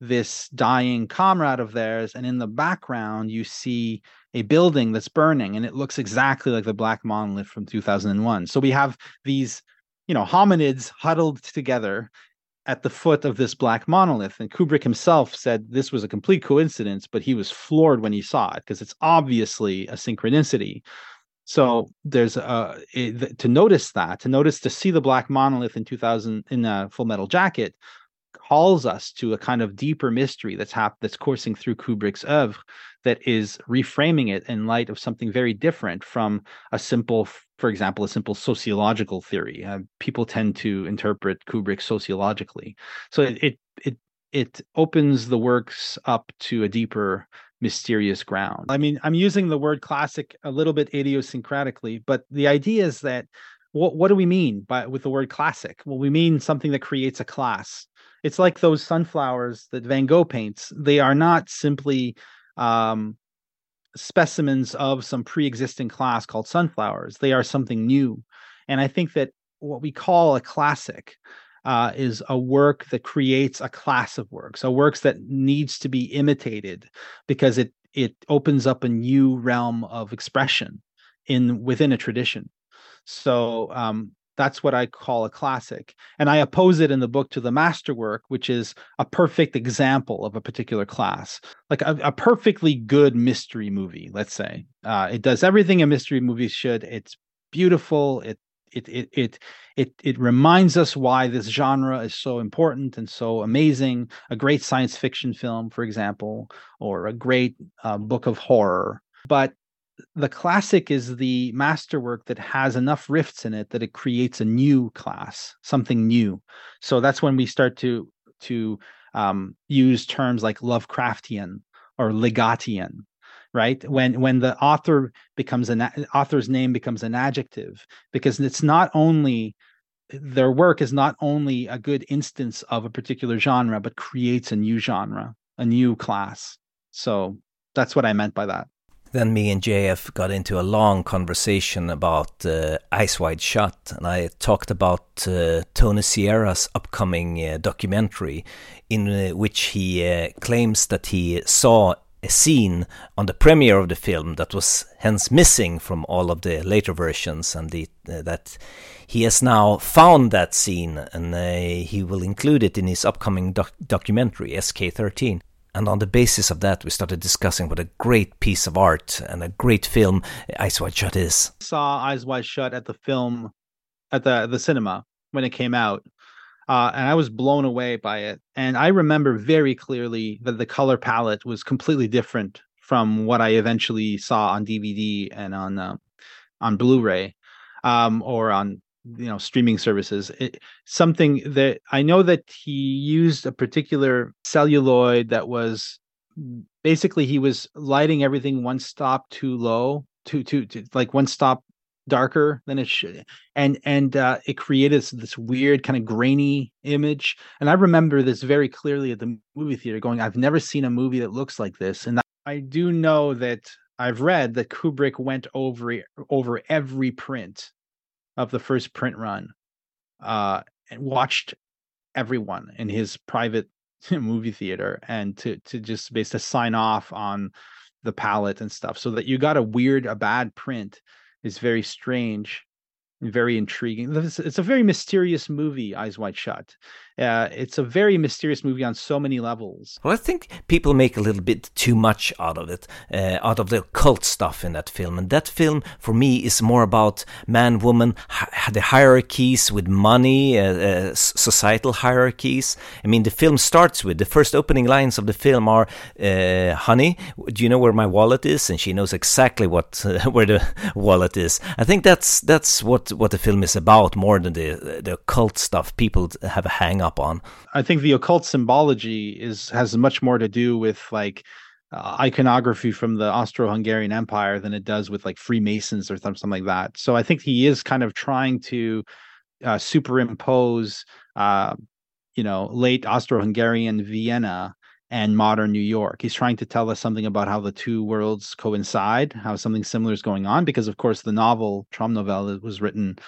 this dying comrade of theirs and in the background you see a building that's burning and it looks exactly like the black monolith from 2001 so we have these you know hominids huddled together at the foot of this black monolith and kubrick himself said this was a complete coincidence but he was floored when he saw it because it's obviously a synchronicity so there's a it, to notice that to notice to see the black monolith in 2000 in a Full Metal Jacket calls us to a kind of deeper mystery that's hap- that's coursing through Kubrick's oeuvre that is reframing it in light of something very different from a simple, for example, a simple sociological theory. Uh, people tend to interpret Kubrick sociologically, so it it it opens the works up to a deeper mysterious ground. I mean, I'm using the word classic a little bit idiosyncratically, but the idea is that what what do we mean by with the word classic? Well, we mean something that creates a class. It's like those sunflowers that Van Gogh paints. They are not simply um, specimens of some pre-existing class called sunflowers. They are something new, and I think that what we call a classic uh, is a work that creates a class of works, a works that needs to be imitated because it it opens up a new realm of expression in within a tradition. So um, that's what I call a classic, and I oppose it in the book to the masterwork, which is a perfect example of a particular class, like a, a perfectly good mystery movie. Let's say uh, it does everything a mystery movie should. It's beautiful. It it it it it it reminds us why this genre is so important and so amazing. A great science fiction film, for example, or a great uh, book of horror. But the classic is the masterwork that has enough rifts in it that it creates a new class, something new. So that's when we start to to um, use terms like Lovecraftian or Ligottian right? When when the author becomes an author's name becomes an adjective because it's not only their work is not only a good instance of a particular genre but creates a new genre a new class. So that's what i meant by that. Then me and JF got into a long conversation about uh, Eyes Wide Shut, and I talked about uh, Tony Zierra's upcoming uh, documentary, in uh, which he uh, claims that he saw a scene on the premiere of the film that was hence missing from all of the later versions, and the, uh, that he has now found that scene and uh, he will include it in his upcoming doc documentary SK13. And on the basis of that, we started discussing what a great piece of art and a great film Eyes Wide Shut is. Saw Eyes Wide Shut at the film at the the cinema when it came out uh, and I was blown away by it. And I remember very clearly that the color palette was completely different from what I eventually saw on DVD and on uh, on Blu-ray um, or on you know streaming services. It, something that I know that he used a particular celluloid that was basically he was lighting everything one stop too low, too too, like one stop darker than it should and and uh, it created this, this weird kind of grainy image and i remember this very clearly at the movie theater going i've never seen a movie that looks like this and i do know that i've read that kubrick went over over every print of the first print run uh, and watched everyone in his private movie theater and to to just basically sign off on the palette and stuff so that you got a weird a bad print is very strange very intriguing. It's a very mysterious movie, Eyes Wide Shut. Uh, it's a very mysterious movie on so many levels. Well, I think people make a little bit too much out of it, uh, out of the cult stuff in that film. And that film, for me, is more about man, woman, hi- the hierarchies with money, uh, uh societal hierarchies. I mean, the film starts with the first opening lines of the film are, uh, "Honey, do you know where my wallet is?" And she knows exactly what where the wallet is. I think that's that's what what the film is about more than the the cult stuff people have a hang up on. I think the occult symbology is has much more to do with like uh, iconography from the Austro-Hungarian Empire than it does with like Freemasons or something like that. So I think he is kind of trying to uh, superimpose, uh, you know, late Austro-Hungarian Vienna and modern New York. He's trying to tell us something about how the two worlds coincide, how something similar is going on, because of course the novel Traumnovelle was written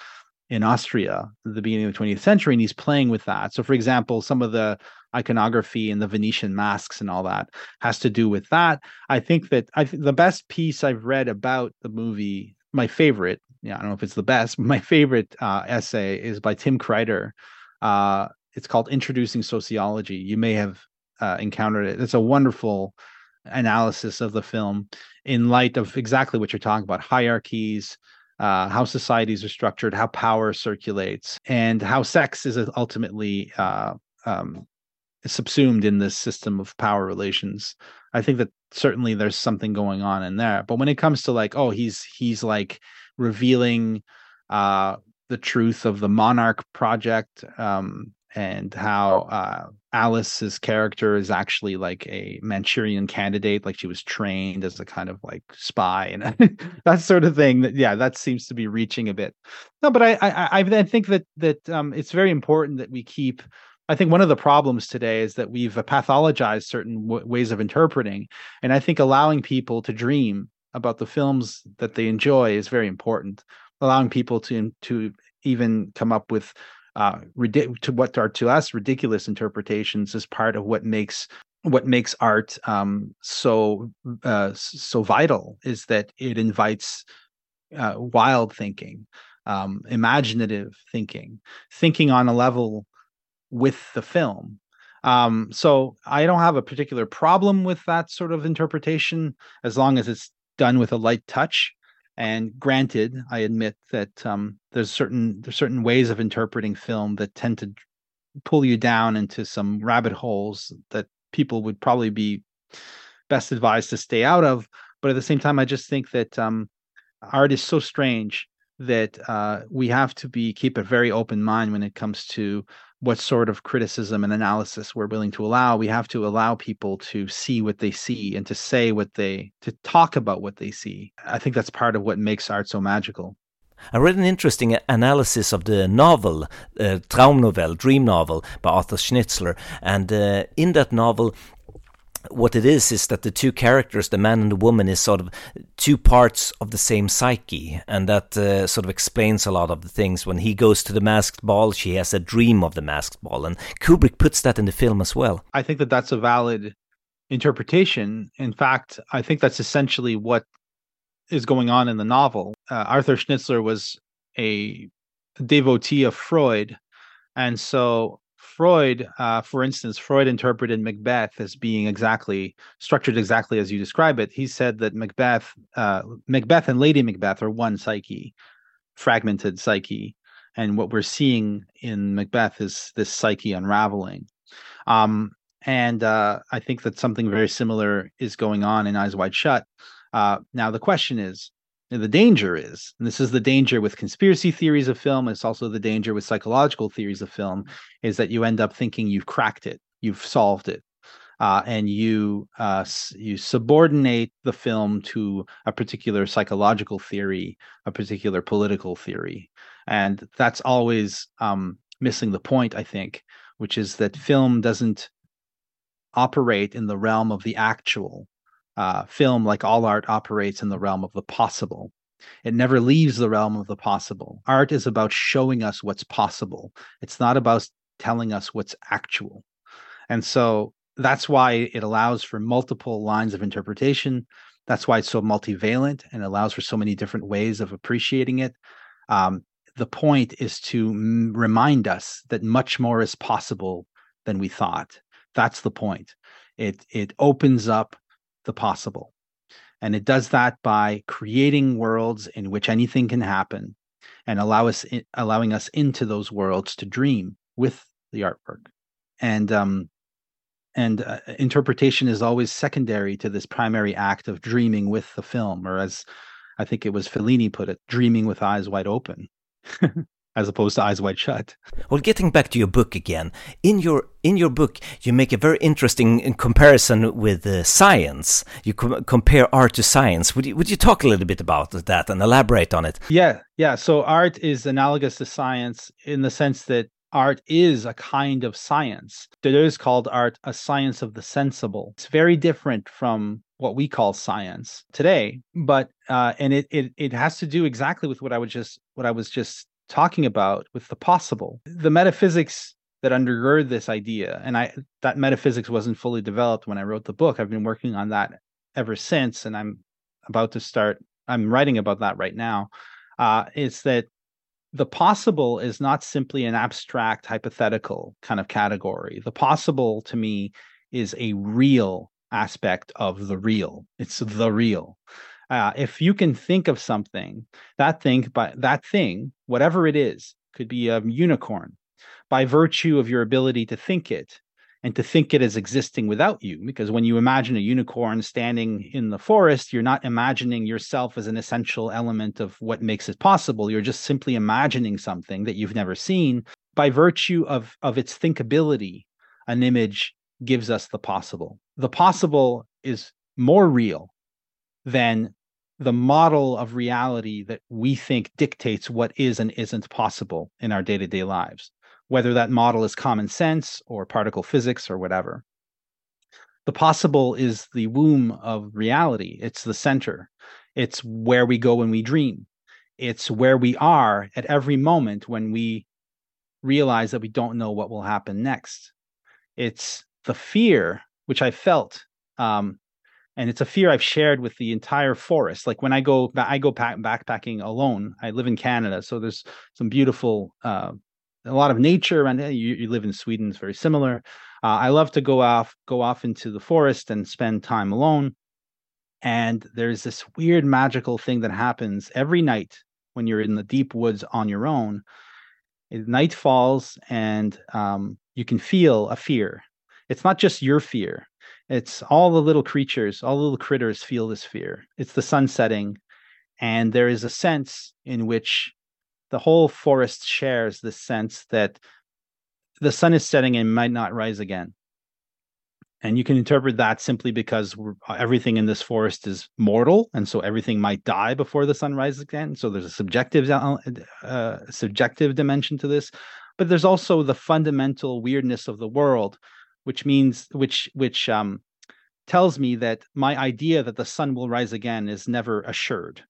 in Austria at the beginning of the 20th century, and he's playing with that. So, for example, some of the iconography and the Venetian masks and all that has to do with that. I think that I th- the best piece I've read about the movie, my favorite, yeah, I don't know if it's the best, my favorite uh, essay is by Tim Kreider. Uh, it's called Introducing Sociology. You may have uh, encountered it. It's a wonderful analysis of the film in light of exactly what you're talking about hierarchies, uh, how societies are structured, how power circulates, and how sex is ultimately uh, um, subsumed in this system of power relations. I think that certainly there's something going on in there. But when it comes to like, oh, he's he's like revealing uh, the truth of the Monarch project, um, and how uh, Alice's character is actually like a Manchurian candidate, like she was trained as a kind of like spy and that sort of thing. That yeah, that seems to be reaching a bit. No, but I I I think that that um, it's very important that we keep. I think one of the problems today is that we've pathologized certain w- ways of interpreting, and I think allowing people to dream about the films that they enjoy is very important. Allowing people to to even come up with uh, to what are to us ridiculous interpretations is part of what makes what makes art um, so uh, so vital is that it invites uh, wild thinking, um, imaginative thinking, thinking on a level with the film. Um, so I don't have a particular problem with that sort of interpretation as long as it's done with a light touch. And granted, I admit that um, there's certain there's certain ways of interpreting film that tend to pull you down into some rabbit holes that people would probably be best advised to stay out of. But at the same time, I just think that um, art is so strange that uh, we have to be keep a very open mind when it comes to what sort of criticism and analysis we're willing to allow. We have to allow people to see what they see and to say what they to talk about what they see. I think that's part of what makes art so magical. I read an interesting analysis of the novel, uh, Traumnovelle, Dream Novel, by Arthur Schnitzler, and uh, in that novel, what it is is that the two characters, the man and the woman, is sort of two parts of the same psyche, and that uh, sort of explains a lot of the things. When he goes to the masked ball, she has a dream of the masked ball, and Kubrick puts that in the film as well. I think that that's a valid interpretation. In fact, I think that's essentially what is going on in the novel. Uh, Arthur Schnitzler was a devotee of Freud, and so Freud, uh, for instance, Freud interpreted Macbeth as being exactly structured exactly as you describe it. He said that Macbeth, uh, Macbeth and Lady Macbeth are one psyche, fragmented psyche, and what we're seeing in Macbeth is this psyche unraveling. Um, and uh, I think that something very similar is going on in Eyes Wide Shut. Uh, now the question is, the danger is, and this is the danger with conspiracy theories of film, it's also the danger with psychological theories of film, is that you end up thinking you've cracked it, you've solved it. Uh, and you uh, you subordinate the film to a particular psychological theory, a particular political theory, and that's always um, missing the point. I think, which is that film doesn't operate in the realm of the actual uh, film, like all art, operates in the realm of the possible. It never leaves the realm of the possible. Art is about showing us what's possible. It's not about telling us what's actual. And so that's why it allows for multiple lines of interpretation. That's why it's so multivalent and allows for so many different ways of appreciating it. Um, the point is to m- remind us that much more is possible than we thought. That's the point. It it opens up the possible. And it does that by creating worlds in which anything can happen and allow us allowing us into those worlds to dream with the artwork. And um and uh, interpretation is always secondary to this primary act of dreaming with the film or as I think it was Fellini put it, dreaming with eyes wide open. as opposed to eyes wide shut. Well, getting back to your book again, in your in your book, you make a very interesting comparison with uh, science. You com- compare art to science. Would you would you talk a little bit about that and elaborate on it? Yeah, yeah. So art is analogous to science in the sense that art is a kind of science. Is called art a science of the sensible. It's very different from what we call science today, but uh, and it, it it has to do exactly with what I was just what I was just talking about with the possible. The metaphysics that undergird this idea, and I that metaphysics wasn't fully developed when I wrote the book. I've been working on that ever since, and I'm about to start. I'm writing about that right now. Uh, is that the possible is not simply an abstract hypothetical kind of category. The possible to me is a real aspect of the real. It's the real. Uh, if you can think of something, that thing, but that thing, whatever it is, could be a unicorn, by virtue of your ability to think it and to think it as existing without you. Because when you imagine a unicorn standing in the forest, you're not imagining yourself as an essential element of what makes it possible. You're just simply imagining something that you've never seen. By virtue of, of its thinkability, an image gives us the possible. The possible is more real than the model of reality that we think dictates what is and isn't possible in our day to day lives, whether that model is common sense or particle physics or whatever. The possible is the womb of reality, it's the center, it's where we go when we dream, it's where we are at every moment when we realize that we don't know what will happen next. It's the fear which I felt um, and it's a fear I've shared with the entire forest. Like when I go, I go pack, backpacking alone. I live in Canada, so there's some beautiful, uh, a lot of nature, and you, you live in Sweden. It's very similar. Uh, I love to go off, go off into the forest and spend time alone. And there's this weird magical thing that happens every night when you're in the deep woods on your own. Night falls, and um, you can feel a fear. It's not just your fear it's all the little creatures, all the little critters feel this fear. It's the sun setting, and there is a sense in which the whole forest shares this sense that the sun is setting and might not rise again. And you can interpret that simply because everything in this forest is mortal, and so everything might die before the sun rises again. So there's a subjective, uh, uh subjective dimension to this, but there's also the fundamental weirdness of the world which means which which um, tells me that my idea that the sun will rise again is never assured.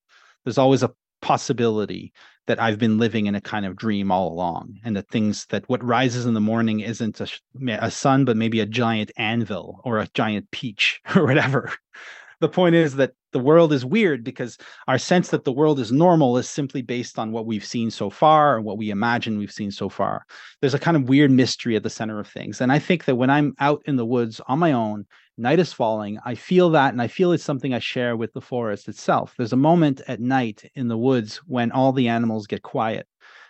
There's always a possibility that I've been living in a kind of dream all along, and that things that what rises in the morning isn't a, a sun, but maybe a giant anvil or a giant peach or whatever. The point is that the world is weird because our sense that the world is normal is simply based on what we've seen so far and what we imagine we've seen so far. There's a kind of weird mystery at the center of things. And I think that when I'm out in the woods on my own, night is falling, I feel that and I feel it's something I share with the forest itself. There's a moment at night in the woods when all the animals get quiet.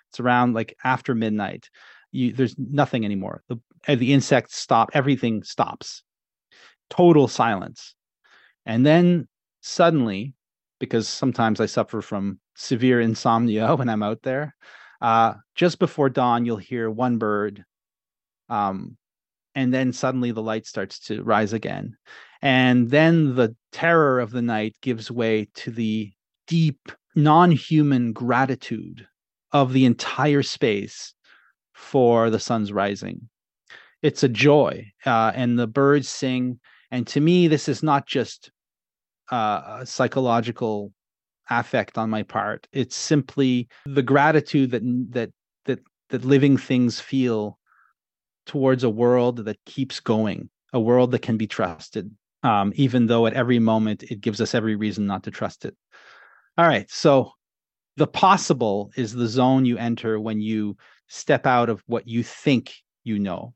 It's around like after midnight. You, there's nothing anymore. The, the insects stop, everything stops. Total silence. And then suddenly, because sometimes I suffer from severe insomnia when I'm out there, uh, just before dawn, you'll hear one bird. Um, and then suddenly the light starts to rise again. And then the terror of the night gives way to the deep, non human gratitude of the entire space for the sun's rising. It's a joy, uh, and the birds sing. And to me, this is not just uh, psychological affect on my part. It's simply the gratitude that that that that living things feel towards a world that keeps going, a world that can be trusted, um, even though at every moment it gives us every reason not to trust it. All right, so the possible is the zone you enter when you step out of what you think you know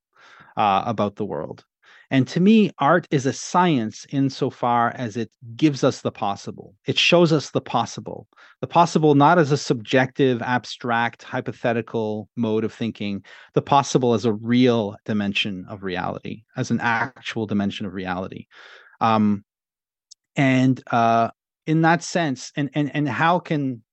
uh, about the world. And to me, art is a science insofar as it gives us the possible. It shows us the possible. The possible not as a subjective, abstract, hypothetical mode of thinking, the possible as a real dimension of reality, as an actual dimension of reality. Um, and uh, in that sense, and and and how can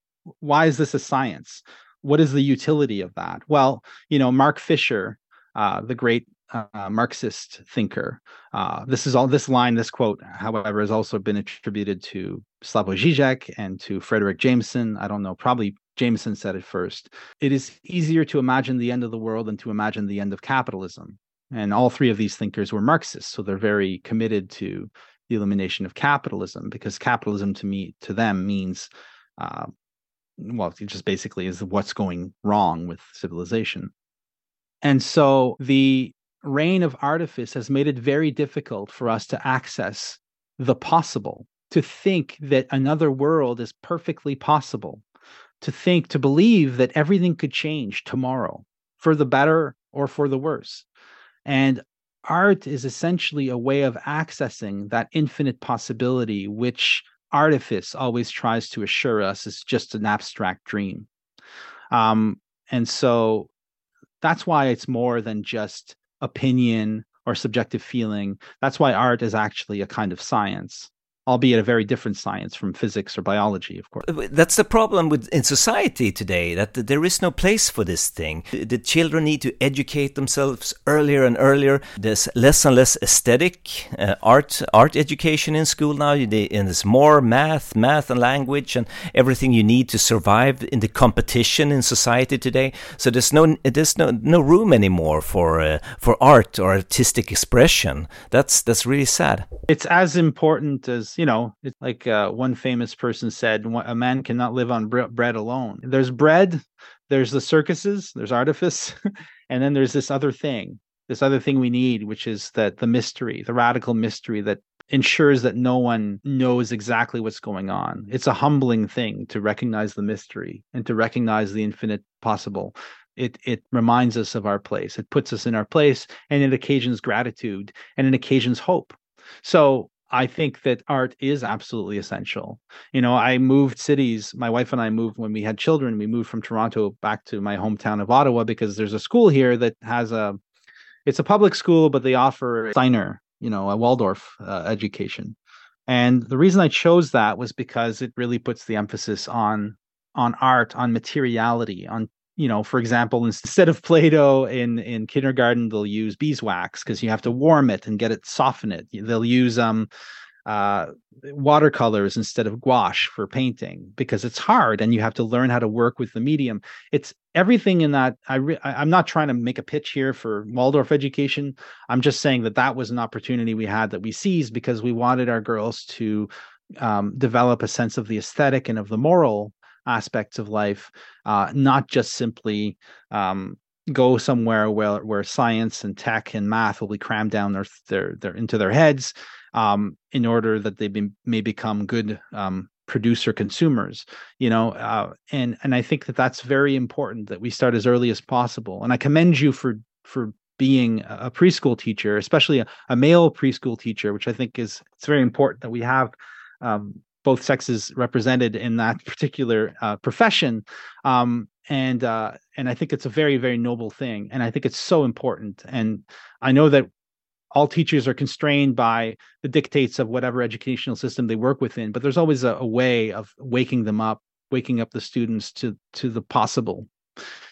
why is this a science? What is the utility of that? Well, you know, Mark Fisher, uh, the great uh, Marxist thinker. Uh, this is all this line, this quote, however, has also been attributed to Slavoj Žižek and to Fredric Jameson. I don't know, probably Jameson said it first. It is easier to imagine the end of the world than to imagine the end of capitalism. And all three of these thinkers were Marxists, so they're very committed to the elimination of capitalism because capitalism to me to them means uh, well it just basically is what's going wrong with civilization and so the reign of artifice has made it very difficult for us to access the possible, to think that another world is perfectly possible, to think, to believe that everything could change tomorrow for the better or for the worse. And art is essentially a way of accessing that infinite possibility, which artifice always tries to assure us is just an abstract dream. Um, and so that's why it's more than just opinion or subjective feeling. That's why art is actually a kind of science albeit a very different science from physics or biology, of course. That's the problem with in society today that there is no place for this thing. The children need to educate themselves earlier and earlier. There's less and less aesthetic uh, art art education in school now, and there's more math, math and language, and everything you need to survive in the competition in society today. So there's no there's no no room anymore for uh, for art or artistic expression. That's that's really sad. It's as important as you know, it's like uh, one famous person said, a man cannot live on bre- bread alone. There's bread, there's the circuses, there's artifice, and then there's this other thing, this other thing we need, which is that the mystery, the radical mystery that ensures that no one knows exactly what's going on. It's a humbling thing to recognize the mystery and to recognize the infinite possible. It it reminds us of our place. It puts us in our place and it occasions gratitude and it occasions hope. So I think that art is absolutely essential. You know, I moved cities. My wife and I moved when we had children. We moved from Toronto back to my hometown of Ottawa because there's a school here that has a, it's a public school, but they offer Steiner, you know, a Waldorf uh, education. And the reason I chose that was because it really puts the emphasis on on art, on materiality, on you know, for example, instead of Play-Doh in in kindergarten, they'll use beeswax because you have to warm it and get it soften it. They'll use um uh, watercolors instead of gouache for painting because it's hard and you have to learn how to work with the medium. It's everything in that. I re- I'm not trying to make a pitch here for Waldorf education. I'm just saying that that was an opportunity we had that we seized because we wanted our girls to um, develop a sense of the aesthetic and of the moral aspects of life, uh, not just simply um, go somewhere where where science and tech and math will be crammed down their their, their into their heads um, in order that they be, may become good um, producer consumers you know uh, and and i think that that's very important that we start as early as possible. And i commend you for for being a preschool teacher especially a, a male preschool teacher which i think is it's very important that we have um, both sexes represented in that particular uh, profession. Um, and uh, and I think it's a very very noble thing and I think it's so important. And I know that all teachers are constrained by the dictates of whatever educational system they work within but there's always a, a way of waking them up waking up the students to to the possible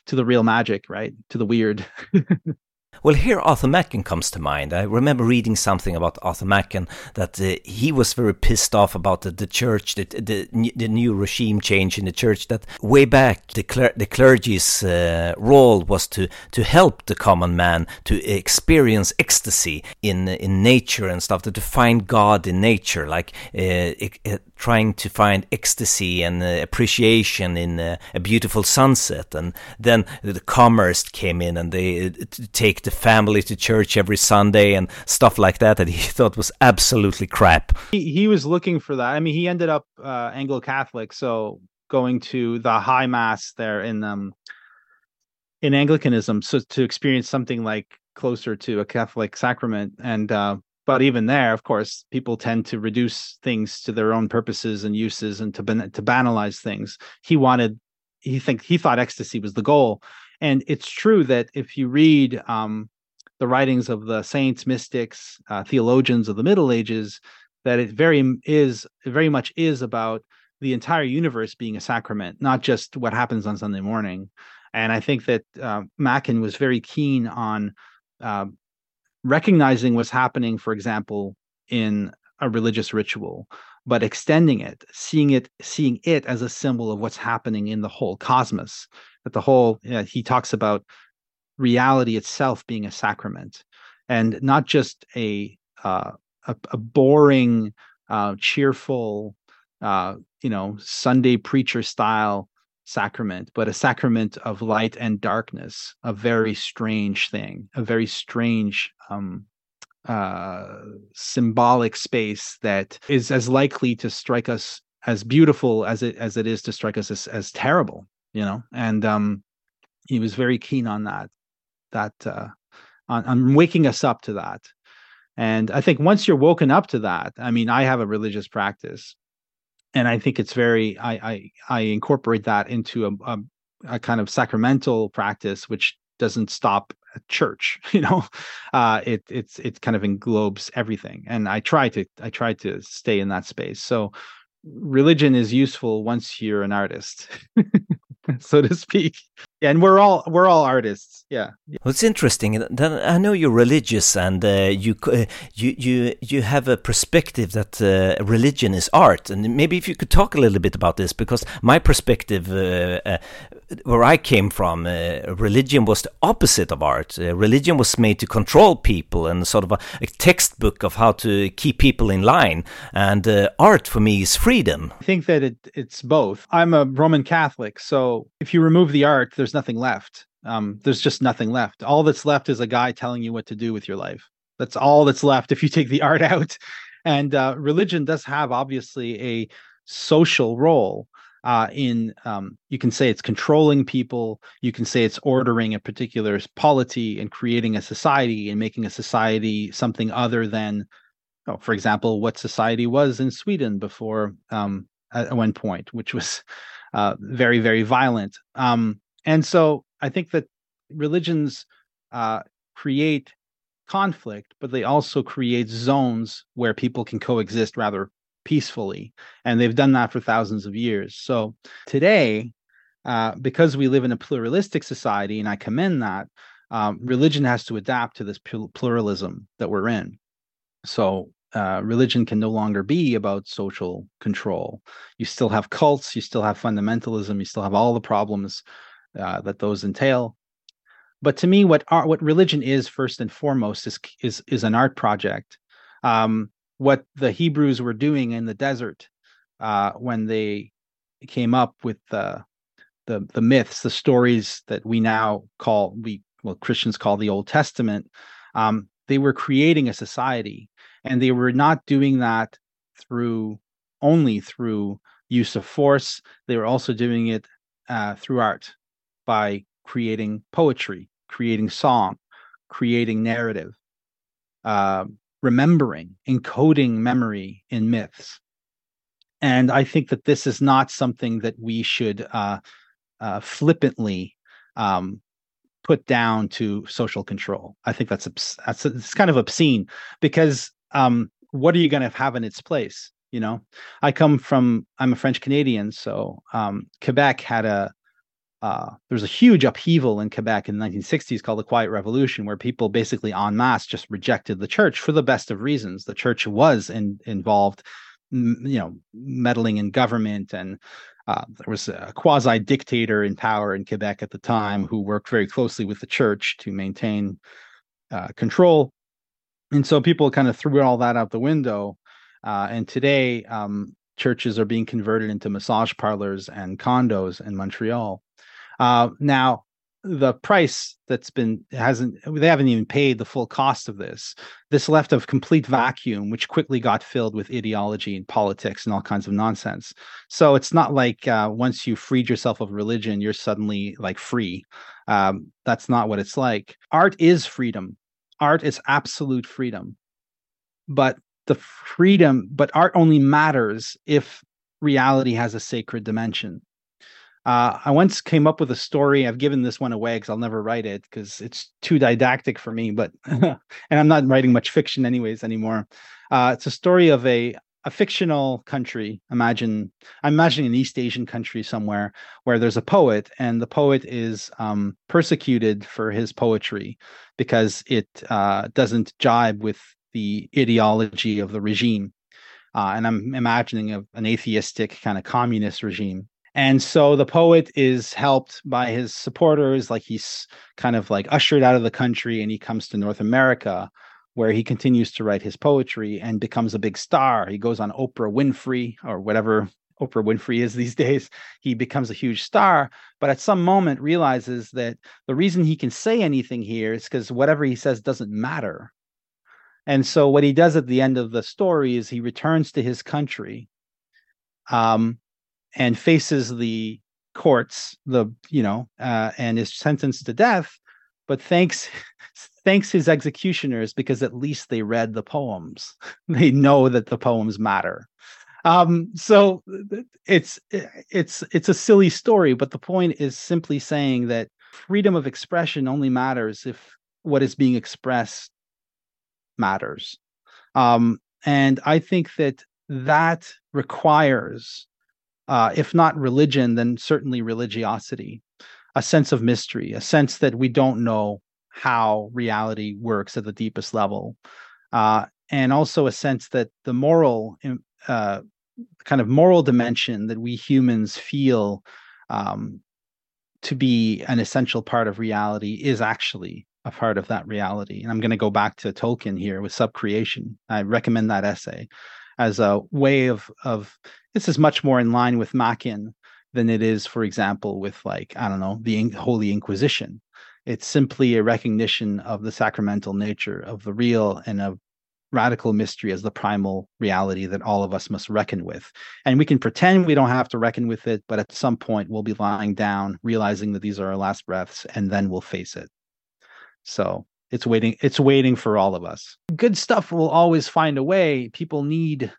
to the real magic right? To the weird Well, here Arthur Machen comes to mind. I remember reading something about Arthur Machen that uh, he was very pissed off about the, the church, the, the, the new regime change in the church. That way back, the, cler- the clergy's uh, role was to to help the common man to experience ecstasy in in nature and stuff, to, to find God in nature, like uh, trying to find ecstasy and uh, appreciation in uh, a beautiful sunset. And then the commerce came in and they uh, take the family to church every Sunday and stuff like that that he thought was absolutely crap. He, he was looking for that. I mean, he ended up uh, Anglo Catholic, so going to the high mass there in um in Anglicanism, so to experience something like closer to a Catholic sacrament. And uh, but even there, of course, people tend to reduce things to their own purposes and uses, and to ban- to banalize things. He wanted, he think he thought ecstasy was the goal, and it's true that if you read um, the writings of the saints, mystics, uh, theologians of the Middle Ages, that it very is it very much is about the entire universe being a sacrament, not just what happens on Sunday morning. And I think that uh, Machen was very keen on uh, recognizing what's happening, for example, in a religious ritual, but extending it, seeing it, seeing it as a symbol of what's happening in the whole cosmos. That the whole you know, he talks about reality itself being a sacrament, and not just a uh, a, a, boring, uh, cheerful, uh, you know, Sunday preacher style sacrament, but a sacrament of light and darkness, a very strange thing, a very strange um, uh, symbolic space that is as likely to strike us as beautiful as it as it is to strike us as, as terrible, you know. And um, he was very keen on that, that uh, on, on waking us up to that. And I think once you're woken up to that, I mean, I have a religious practice, and I think it's very I I, I incorporate that into a, a, a kind of sacramental practice, which doesn't stop church. You know, uh, it it's it kind of englobes everything, and I try to I try to stay in that space. So religion is useful once you're an artist. so to speak. And we're all we're all artists. Yeah. Well, it's interesting. I know you're religious, and uh, you uh, you you you have a perspective that uh, religion is art. And maybe if you could talk a little bit about this, because my perspective, uh, uh, where I came from, uh, religion was the opposite of art. religion was made to control people, and sort of a, a textbook of how to keep people in line. And art for me is freedom. I think that it, it's both. I'm a Roman Catholic, so if you remove the art, there's nothing left. Um, there's just nothing left. All that's left is a guy telling you what to do with your life. That's all that's left if you take the art out. And uh, religion does have obviously a social role. Uh, in um, you can say it's controlling people you can say it's ordering a particular polity and creating a society and making a society something other than oh, for example what society was in sweden before um, at one point which was uh, very very violent um, and so I think that religions uh, create conflict, but they also create zones where people can coexist rather peacefully. And they've done that for thousands of years. So today, uh, because we live in a pluralistic society, and I commend that, um, religion has to adapt to this pluralism that we're in. So uh, religion can no longer be about social control. You still have cults, you still have fundamentalism, you still have all the problems uh, that those entail. But to me, what art, what religion is first and foremost is is is an art project. Um, what the Hebrews were doing in the desert uh, when they came up with the the the myths, the stories that we now call we well Christians call the Old Testament. Um, they were creating a society, and they were not doing that through only through use of force. They were also doing it uh, through art by creating poetry, creating song, creating narrative, uh, remembering, encoding memory in myths. And I think that this is not something that we should uh, uh, flippantly um, put down to social control. I think that's that's it's kind of obscene because um, what are you going to have in its place? You know, I come from I'm a French Canadian, so um, Quebec had a uh, there was a huge upheaval in Quebec in the 1960s called the Quiet Revolution, where people basically en masse just rejected the church for the best of reasons. The church was in, involved, you know, meddling in government, and uh, there was a quasi dictator in power in Quebec at the time who worked very closely with the church to maintain uh, control. And so people kind of threw all that out the window. Uh, and today, um, churches are being converted into massage parlors and condos in Montreal. Uh, now, the price that's been hasn't they haven't even paid the full cost of this. This left a complete vacuum which quickly got filled with ideology and politics and all kinds of nonsense. So it's not like uh, once you freed yourself of religion you're suddenly like free. Um, that's not what it's like. Art is freedom. Art is absolute freedom. But the freedom but art only matters if reality has a sacred dimension uh, I once came up with a story. I've given this one away because I'll never write it because it's too didactic for me. But and I'm not writing much fiction anyways anymore. Uh, it's a story of a a fictional country. Imagine I'm imagining an East Asian country somewhere where there's a poet, and the poet is um, persecuted for his poetry because it uh, doesn't jibe with the ideology of the regime. Uh, and I'm imagining a, an atheistic kind of communist regime and so the poet is helped by his supporters like he's kind of like ushered out of the country and he comes to north america where he continues to write his poetry and becomes a big star. He goes on oprah winfrey or whatever oprah winfrey is these days. He becomes a huge star but at some moment realizes that the reason he can say anything here is because whatever he says doesn't matter. And so what he does at the end of the story is he returns to his country um, and faces the courts the you know uh, and is sentenced to death but thanks thanks his executioners because at least they read the poems. They know that the poems matter. Um, so it's it's it's a silly story but the point is simply saying that freedom of expression only matters if what is being expressed matters. Um, and i think that that requires uh, if not religion, then certainly religiosity, a sense of mystery, a sense that we don't know how reality works at the deepest level, uh, and also a sense that the moral, uh, kind of moral dimension that we humans feel um, to be an essential part of reality is actually a part of that reality. And I'm going to go back to Tolkien here with subcreation. I recommend that essay as a way of of this is much more in line with Machen than it is, for example, with like I don't know the Holy Inquisition. It's simply a recognition of the sacramental nature of the real and of radical mystery as the primal reality that all of us must reckon with. And we can pretend we don't have to reckon with it, but at some point we'll be lying down, realizing that these are our last breaths, and then we'll face it. So it's waiting it's waiting for all of us. Good stuff will always find a way. People need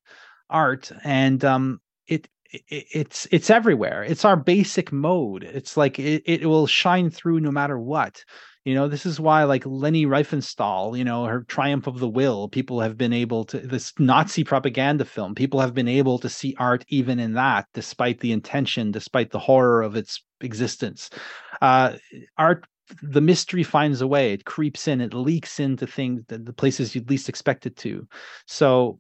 art and um it, it it's it's everywhere. It's our basic mode. It's like it, it will shine through no matter what. You know this is why like leni riefenstahl you know her triumph of the will people have been able to this nazi propaganda film people have been able to see art even in that despite the intention despite the horror of its existence. Uh, art the mystery finds a way. It creeps in. It leaks into things the places you'd least expect it to. So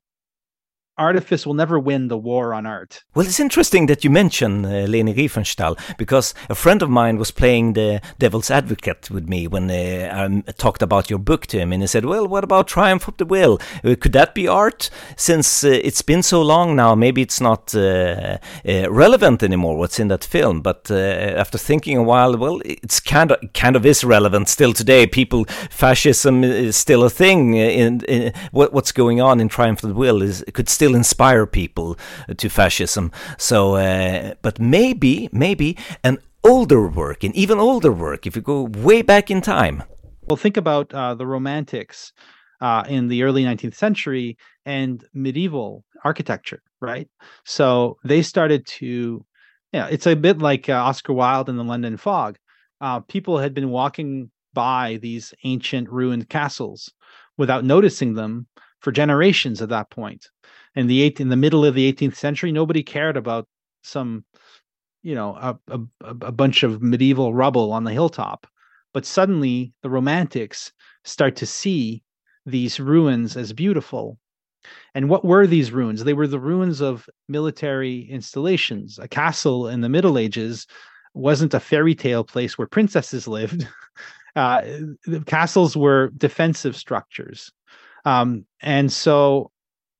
artifice will never win the war on art. Well, it's interesting that you mention uh, Leni Riefenstahl because a friend of mine was playing the devil's advocate with me when uh, I talked about your book to him, and he said, "Well, what about Triumph of the Will? Uh, could that be art? Since uh, it's been so long now, maybe it's not uh, uh, relevant anymore. What's in that film?" But after thinking a while, well, it's kind of kind of is relevant still today. People, fascism is still a thing. In, in what, what's going on in Triumph of the Will is could still still inspire people to fascism. So, uh, but maybe, maybe an older work, an even older work, if you go way back in time. Well, think about uh, the Romantics uh, in the early 19th century and medieval architecture, right? So they started to, yeah, it's a bit like uh, Oscar Wilde and the London Fog. Uh, people had been walking by these ancient ruined castles without noticing them for generations at that point in the eight in the middle of the 18th century nobody cared about some you know a, a, a bunch of medieval rubble on the hilltop. But suddenly the romantics start to see these ruins as beautiful. And what were these ruins? They were the ruins of military installations. A castle in the middle ages wasn't a fairy tale place where princesses lived. Uh, the castles were defensive structures. Um, and so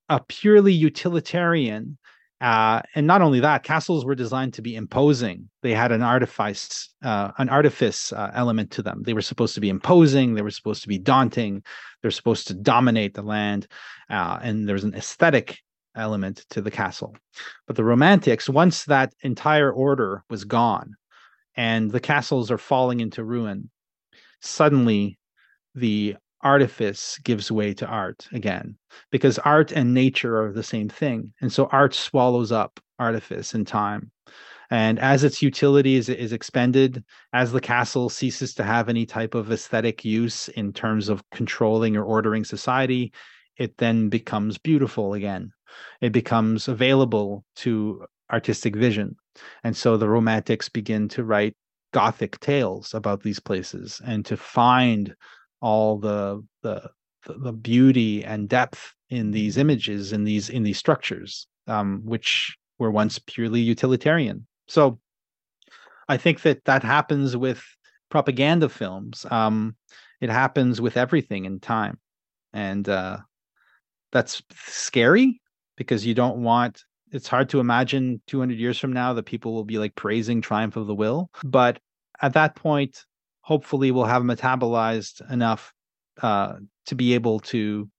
a purely utilitarian Uh, and not only that, castles were designed to be imposing. They had an artifice, uh, an artifice uh, element to them. They were supposed to be imposing. They were supposed to be daunting. They're supposed to dominate the land, uh, and there's an aesthetic element to the castle. But the Romantics, once that entire order was gone, and the castles are falling into ruin, suddenly the artifice gives way to art again because art and nature are the same thing and so art swallows up artifice in time. And as its utility is, is expended as the castle ceases to have any type of aesthetic use in terms of controlling or ordering society it then becomes beautiful again. It becomes available to artistic vision. And so the romantics begin to write gothic tales about these places and to find all the the the beauty and depth in these images in these in these structures um, which were once purely utilitarian. So i think that that happens with propaganda films. Um, it happens with everything in time. And uh, that's scary because you don't want it's hard to imagine 200 years from now that people will be like praising triumph of the will. But at that point hopefully we'll have metabolized enough uh, to be able to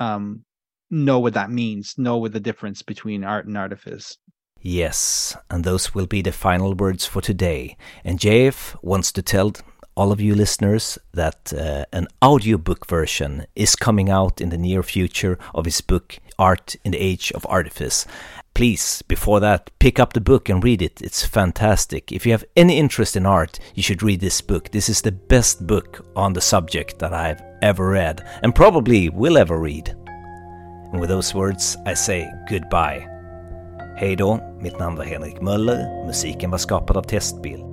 um, know what that means, know what the difference between art and artifice. Yes, and those will be the final words for today. And JF wants to tell all of you listeners that uh, an audiobook version is coming out in the near future of his book Art in the Age of Artifice please, before that, pick up the book and read it. It's fantastic. If you have any interest in art, you should read this book. This is the best book on the subject that I've ever read, and probably will ever read. And with those words, I say goodbye. Hej då, mitt namn var Henrik Möller, musiken var skapad av Testbild.